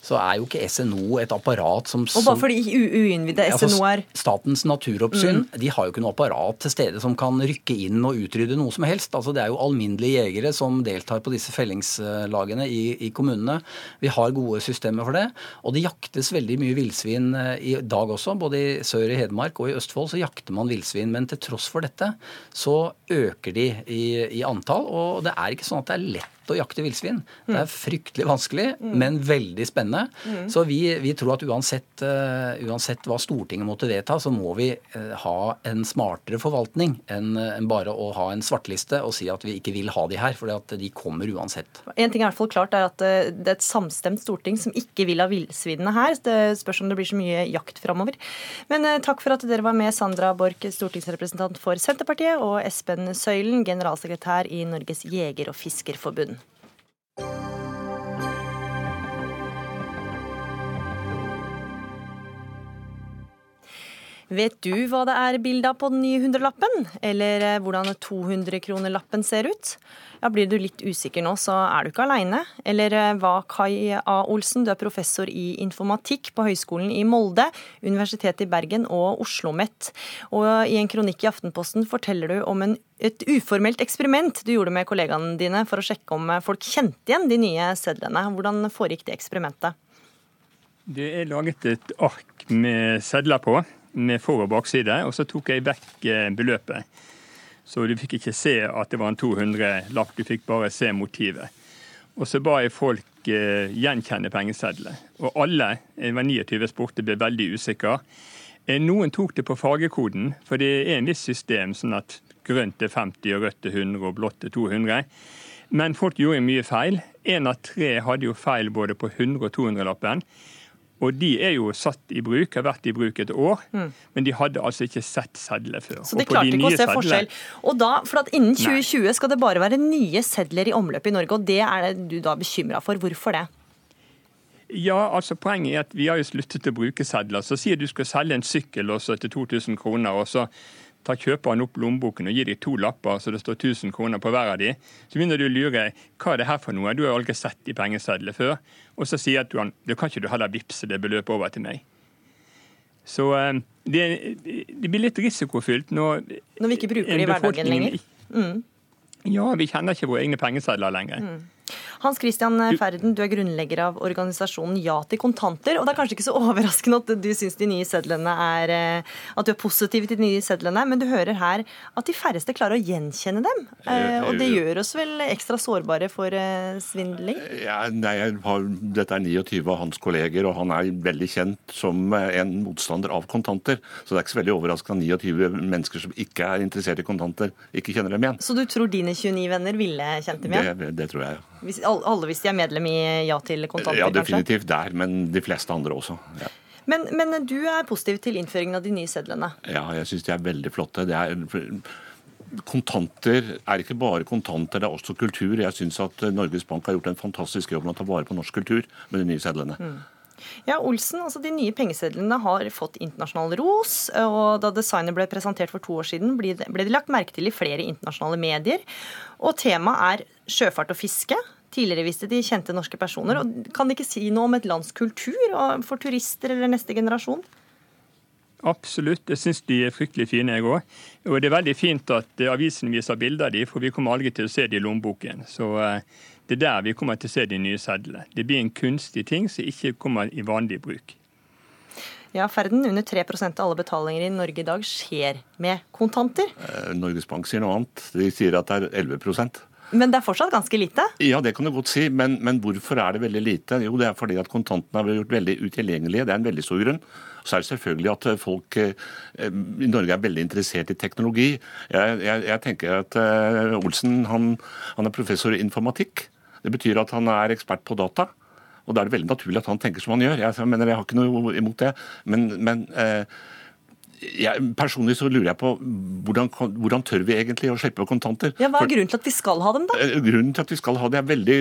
så er jo ikke SNO et apparat som Og bare fordi uinnvidde SNO er Statens naturoppsyn mm. de har jo ikke noe apparat til stede som kan rykke inn og utrydde noe som helst. Altså Det er jo alminnelige jegere som deltar på disse fellingslagene i, i kommunene. Vi har gode systemer for det. Og det jaktes veldig mye villsvin eh, i dag også. Både i sør i Hedmark og i Østfold så jakter man villsvin. Men til tross for dette så øker de i, i antall. Og det er ikke sånn at det er lett å jakte villsvin. Det er fryktelig vanskelig, mm. men veldig spennende. Mm. Så vi, vi, tror at uansett, uh, uansett, hva Stortinget måtte vedta, så må vi uh, ha en smartere forvaltning enn uh, en bare å ha en svartliste og si at vi ikke vil ha de her, for de kommer uansett. En ting er i hvert fall klart er at det er et samstemt storting som ikke vil ha villsvinene her. Det spørs om det blir så mye jakt framover. Men takk for at dere var med, Sandra Borch, stortingsrepresentant for Senterpartiet, og Espen Søylen, generalsekretær i Norges jeger- og fiskerforbund. Vet du hva det er bilde av på den nye hundrelappen? Eller eh, hvordan 200-kronerlappen ser ut? Ja, Blir du litt usikker nå, så er du ikke aleine. Eller eh, hva, Kai A. Olsen, du er professor i informatikk på Høgskolen i Molde, Universitetet i Bergen og Oslo OsloMet. Og i en kronikk i Aftenposten forteller du om en, et uformelt eksperiment du gjorde med kollegaene dine for å sjekke om eh, folk kjente igjen de nye sedlene. Hvordan foregikk det eksperimentet? Det er laget et ark med sedler på med for- og bakside, og så tok jeg vekk eh, beløpet. Så du fikk ikke se at det var en 200-lapp, du fikk bare se motivet. Og så ba jeg folk eh, gjenkjenne pengesedlene. Og alle, jeg var 29 spurte, ble veldig usikre. Eh, noen tok det på fargekoden, for det er en viss system, sånn at grønt er 50, og rødt er 100 og blått er 200. Men folk gjorde mye feil. Én av tre hadde jo feil både på 100- og 200-lappen. Og de er jo satt i bruk, har vært i bruk et år, mm. men de hadde altså ikke sett sedler før. Så de klarte de ikke å se forskjell. Og da, for at Innen 2020 Nei. skal det bare være nye sedler i omløp i Norge, og det er du da bekymra for. Hvorfor det? Ja, altså Poenget er at vi har jo sluttet å bruke sedler. Så sier du skal selge en sykkel også til 2000 kroner, og så tar kjøperen opp lommeboken og gir deg to lapper så det står 1000 kroner på hver av de. Så begynner du å lure hva er det her for noe, du har aldri sett de pengesedlene før. Og så sier du han da kan ikke du heller vippse det beløpet over til meg. Så eh, det, det blir litt risikofylt når Når vi ikke bruker det i hverdagen lenger? Mm. Ja, vi kjenner ikke våre egne pengesedler lenger. Mm. Hans Christian Ferden, du er grunnlegger av organisasjonen Ja til kontanter. og Det er kanskje ikke så overraskende at du syns de nye sedlene er eh, At du er positiv til de nye sedlene, men du hører her at de færreste klarer å gjenkjenne dem. Eh, og det gjør oss vel ekstra sårbare for eh, svindling? Ja, nei, har, dette er 29 av hans kolleger, og han er veldig kjent som en motstander av kontanter. Så det er ikke så veldig overraskende at 29 mennesker som ikke er interessert i kontanter, ikke kjenner dem igjen. Så du tror dine 29 venner ville kjent dem igjen? Det, det tror jeg, ja. Hvis, alle hvis de er medlem i Ja til kontanter, Ja, definitivt der, men de fleste andre også. ja. Men, men, du er positiv til innføringen av de nye sedlene? Ja, jeg syns de er veldig flotte. Det er kontanter er ikke bare kontanter, det er også kultur. Jeg syns at Norges Bank har gjort en fantastisk jobb med å ta vare på norsk kultur med de nye sedlene. Mm. Ja, Olsen, altså De nye pengesedlene har fått internasjonal ros. og Da designet ble presentert for to år siden, ble det, lagt merke til i flere internasjonale medier. Og Temaet er sjøfart og fiske. Tidligere viste de kjente norske personer. og Kan de ikke si noe om et lands kultur for turister eller neste generasjon? Absolutt, jeg syns de er fryktelig fine, jeg òg. Og det er veldig fint at avisen viser bilder av de, for vi kommer aldri til å se de i lommeboken. Så eh, det er der vi kommer til å se de nye sedlene. Det blir en kunstig ting som ikke kommer i vanlig bruk. Ja, Ferden, under 3% av alle betalinger i Norge i dag skjer med kontanter. Eh, Norges Bank sier noe annet. De sier at det er 11 men det er fortsatt ganske lite? Ja, det kan du godt si. Men, men, hvorfor er det veldig lite? Jo, det er fordi at kontantene har gjort veldig utilgjengelige. Det er en veldig stor grunn. Så er det selvfølgelig at folk eh, i Norge er veldig interessert i teknologi. Jeg, jeg, jeg tenker at uh, Olsen han, han er professor i informatikk. Det betyr at han er ekspert på data. Og da er det veldig naturlig at han tenker som han gjør. Jeg, mener, jeg har ikke noe imot det. Men, men eh, jeg, personlig så lurer jeg på hvordan, hvordan, tør vi egentlig å slippe kontanter? Ja, Hva er grunnen til at vi skal ha dem, da? Eh, grunnen til at vi skal ha det er veldig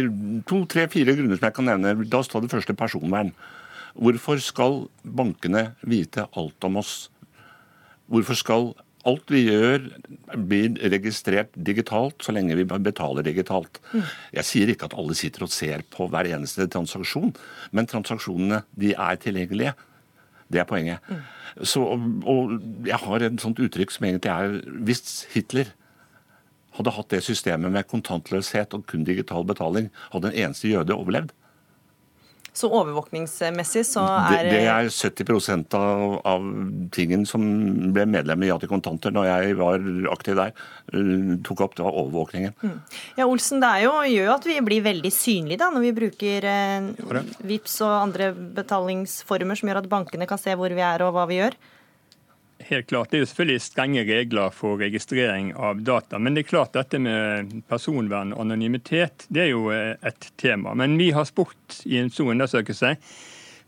to, tre, fire grunner som jeg kan nevne. Da står det første personvern. Hvorfor skal bankene vite alt om oss? Hvorfor skal Alt vi gjør blir registrert digitalt så lenge vi betaler digitalt. Mm. Jeg sier ikke at alle sitter og ser på hver eneste transaksjon, men transaksjonene de er tilgjengelige. Det er poenget. Mm. Så, og jeg har et sånt uttrykk som egentlig er Hvis Hitler hadde hatt det systemet med kontantløshet og kun digital betaling, hadde en eneste jøde overlevd. Så overvåkningsmessig så er Det, det er 70 av, av tingen som ble medlem i Ja til kontanter når jeg var aktiv der, uh, tok opp. Det var overvåkningen. Mm. Ja, Olsen, det jo, gjør jo at vi blir veldig synlige da, når vi bruker eh, VIPS og andre betalingsformer som gjør at bankene kan se hvor vi er og hva vi gjør helt klart. Det er jo selvfølgelig strenge regler for registrering av data. Men det er klart dette med personvern og anonymitet det er jo eh, et tema. Men vi har spurt i en stor undersøkelse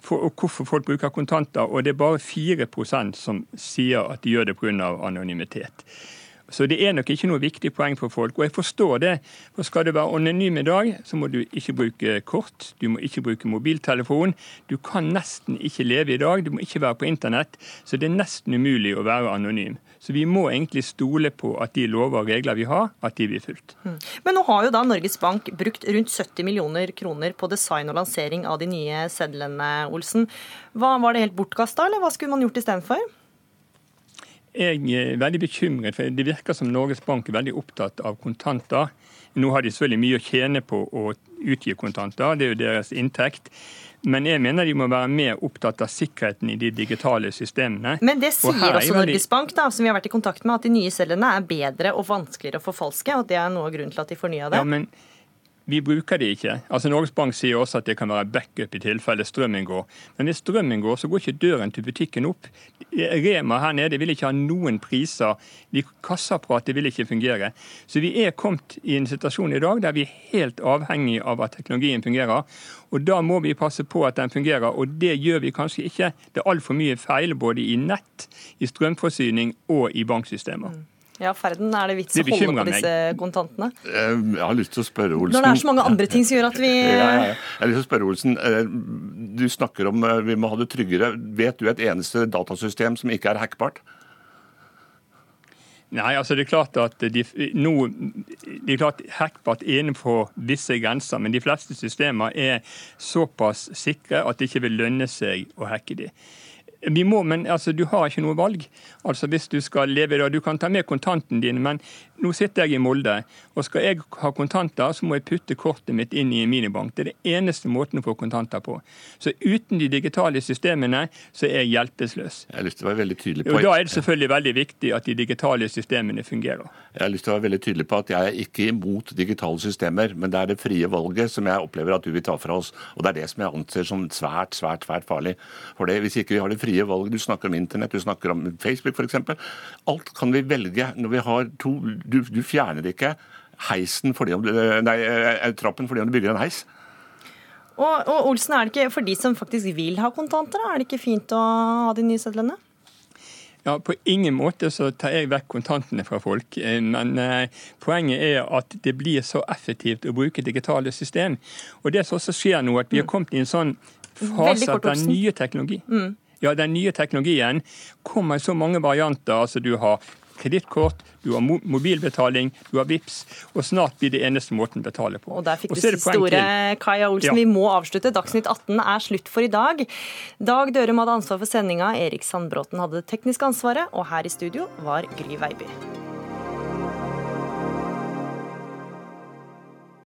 for hvorfor folk bruker kontanter, og det er bare 4% som sier at de gjør det pga. anonymitet. Så det er nok ikke noe viktig poeng for folk. Og jeg forstår det. For skal du være anonym i dag, så må du ikke bruke kort, du må ikke bruke mobiltelefon. Du kan nesten ikke leve i dag, du må ikke være på internett. Så det er nesten umulig å være anonym. Så vi må egentlig stole på at de lover og regler vi har, at de blir fulgt. Hmm. Men nå har jo da Norges Bank brukt rundt 70 millioner kroner på design og lansering av de nye sedlene, Olsen. Hva, var det helt bortkasta, eller hva skulle man gjort istedenfor? Jeg er veldig bekymret, for det virker som Norges Bank er veldig opptatt av kontanter. Nå har de selvfølgelig mye å tjene på å utgi kontanter, det er jo deres inntekt. Men jeg mener de må være mer opptatt av sikkerheten i de digitale systemene. Men det sier også Norges Bank, da, som vi har vært i kontakt med, at de nye cellene er bedre og vanskeligere å forfalske. Og det er noe av grunnen til at de fornya det. Ja, men vi bruker det ikke. Altså Norges Bank sier også at det kan være backup i tilfelle strømmen går. Men hvis strømmen går, så går ikke døren til butikken opp. Rema her nede vil ikke ha noen priser. De Kassaapparatet vil ikke fungere. Så vi er kommet i en situasjon i dag der vi er helt avhengig av at teknologien fungerer. Og da må vi passe på at den fungerer, og det gjør vi kanskje ikke. Det er altfor mye feil både i nett, i strømforsyning og i banksystemer. Ja, Ferden, er det vits å holde på disse kontantene? Eh, jeg har lyst til å spørre Olsen Når det er så mange andre ting som gjør at vi ja, ja, ja. Jeg har lyst til å spørre Olsen, eh, Du snakker om eh, vi må ha det tryggere. Vet du et eneste datasystem som ikke er hackbart? Nei, altså det er klart at de, no, de er klart hackbart innenfor visse grenser, men de fleste systemer er såpass sikre at det ikke vil lønne seg å hacke dem. Vi må, men altså, du har ikke noe valg. Altså Hvis du skal leve da, Du kan ta med kontanten din, men nå sitter jeg i Molde. og Skal jeg ha kontanter, så må jeg putte kortet mitt inn i en minibank. Det er det eneste måten å få kontanter på. Så uten de digitale systemene så er jeg hjelpeløs. Jeg har lyst til å være veldig tydelig på... Og Da er det selvfølgelig veldig viktig at de digitale systemene fungerer. Jeg har lyst til å være veldig tydelig på at jeg er ikke imot digitale systemer, men det er det frie valget som jeg opplever at du vil ta fra oss. Og det er det som jeg anser som svært, svært, svært farlig. For det, Hvis ikke vi har det frie valget, du snakker om internett, du snakker om Facebook f.eks. Alt kan vi velge når vi har to Du, du fjerner ikke heisen fordi om, nei, eh, trappen fordi om du bygger en heis. Og, og, Olsen, er det ikke for de som faktisk vil ha kontanter, er det ikke fint å ha de nye sedlene? Ja, På ingen måte så tar jeg vekk kontantene fra folk. Eh, men eh, poenget er at det blir så effektivt å bruke digitale system. Og det som også skjer nå, at vi har mm. kommet i en sånn fase at den nye teknologi mm. Ja, den nye teknologien kommer i så mange varianter. altså Du har kredittkort, du har mobilbetaling, du har VIPS, og snart blir det eneste måten å betale på. Og Der fikk du siste ordet, Kaja Olsen. Ja. Vi må avslutte. Dagsnytt 18 er slutt for i dag. Dag Dørum hadde ansvar for sendinga, Erik Sandbråten hadde det tekniske ansvaret, og her i studio var Gry Veiby.